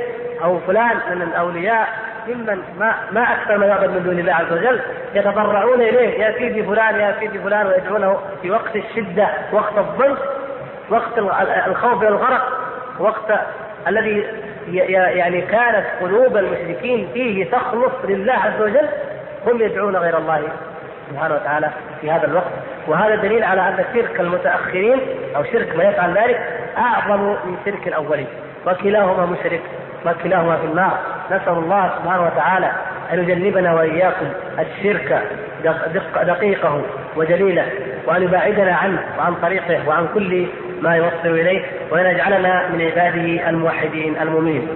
أو فلان من الأولياء ممن ما ما أكثر ما يعبد من دون الله عز وجل يتضرعون إليه يا سيدي فلان يا سيدي فلان ويدعونه في وقت الشدة وقت الضنك وقت الخوف من الغرق وقت الذي يعني كانت قلوب المشركين فيه تخلص لله عز وجل هم يدعون غير الله. سبحانه وتعالى في هذا الوقت. وهذا دليل على أن شرك المتأخرين أو شرك ما يفعل ذلك أعظم من شرك الأولين. وكلاهما مشرك وكلاهما في النار. نسأل الله سبحانه وتعالى أن يجنبنا وإياكم الشرك دقيقه وجليله وأن يباعدنا عنه وعن طريقه وعن كل ما يوصل إليه وأن يجعلنا من عباده الموحدين المؤمنين.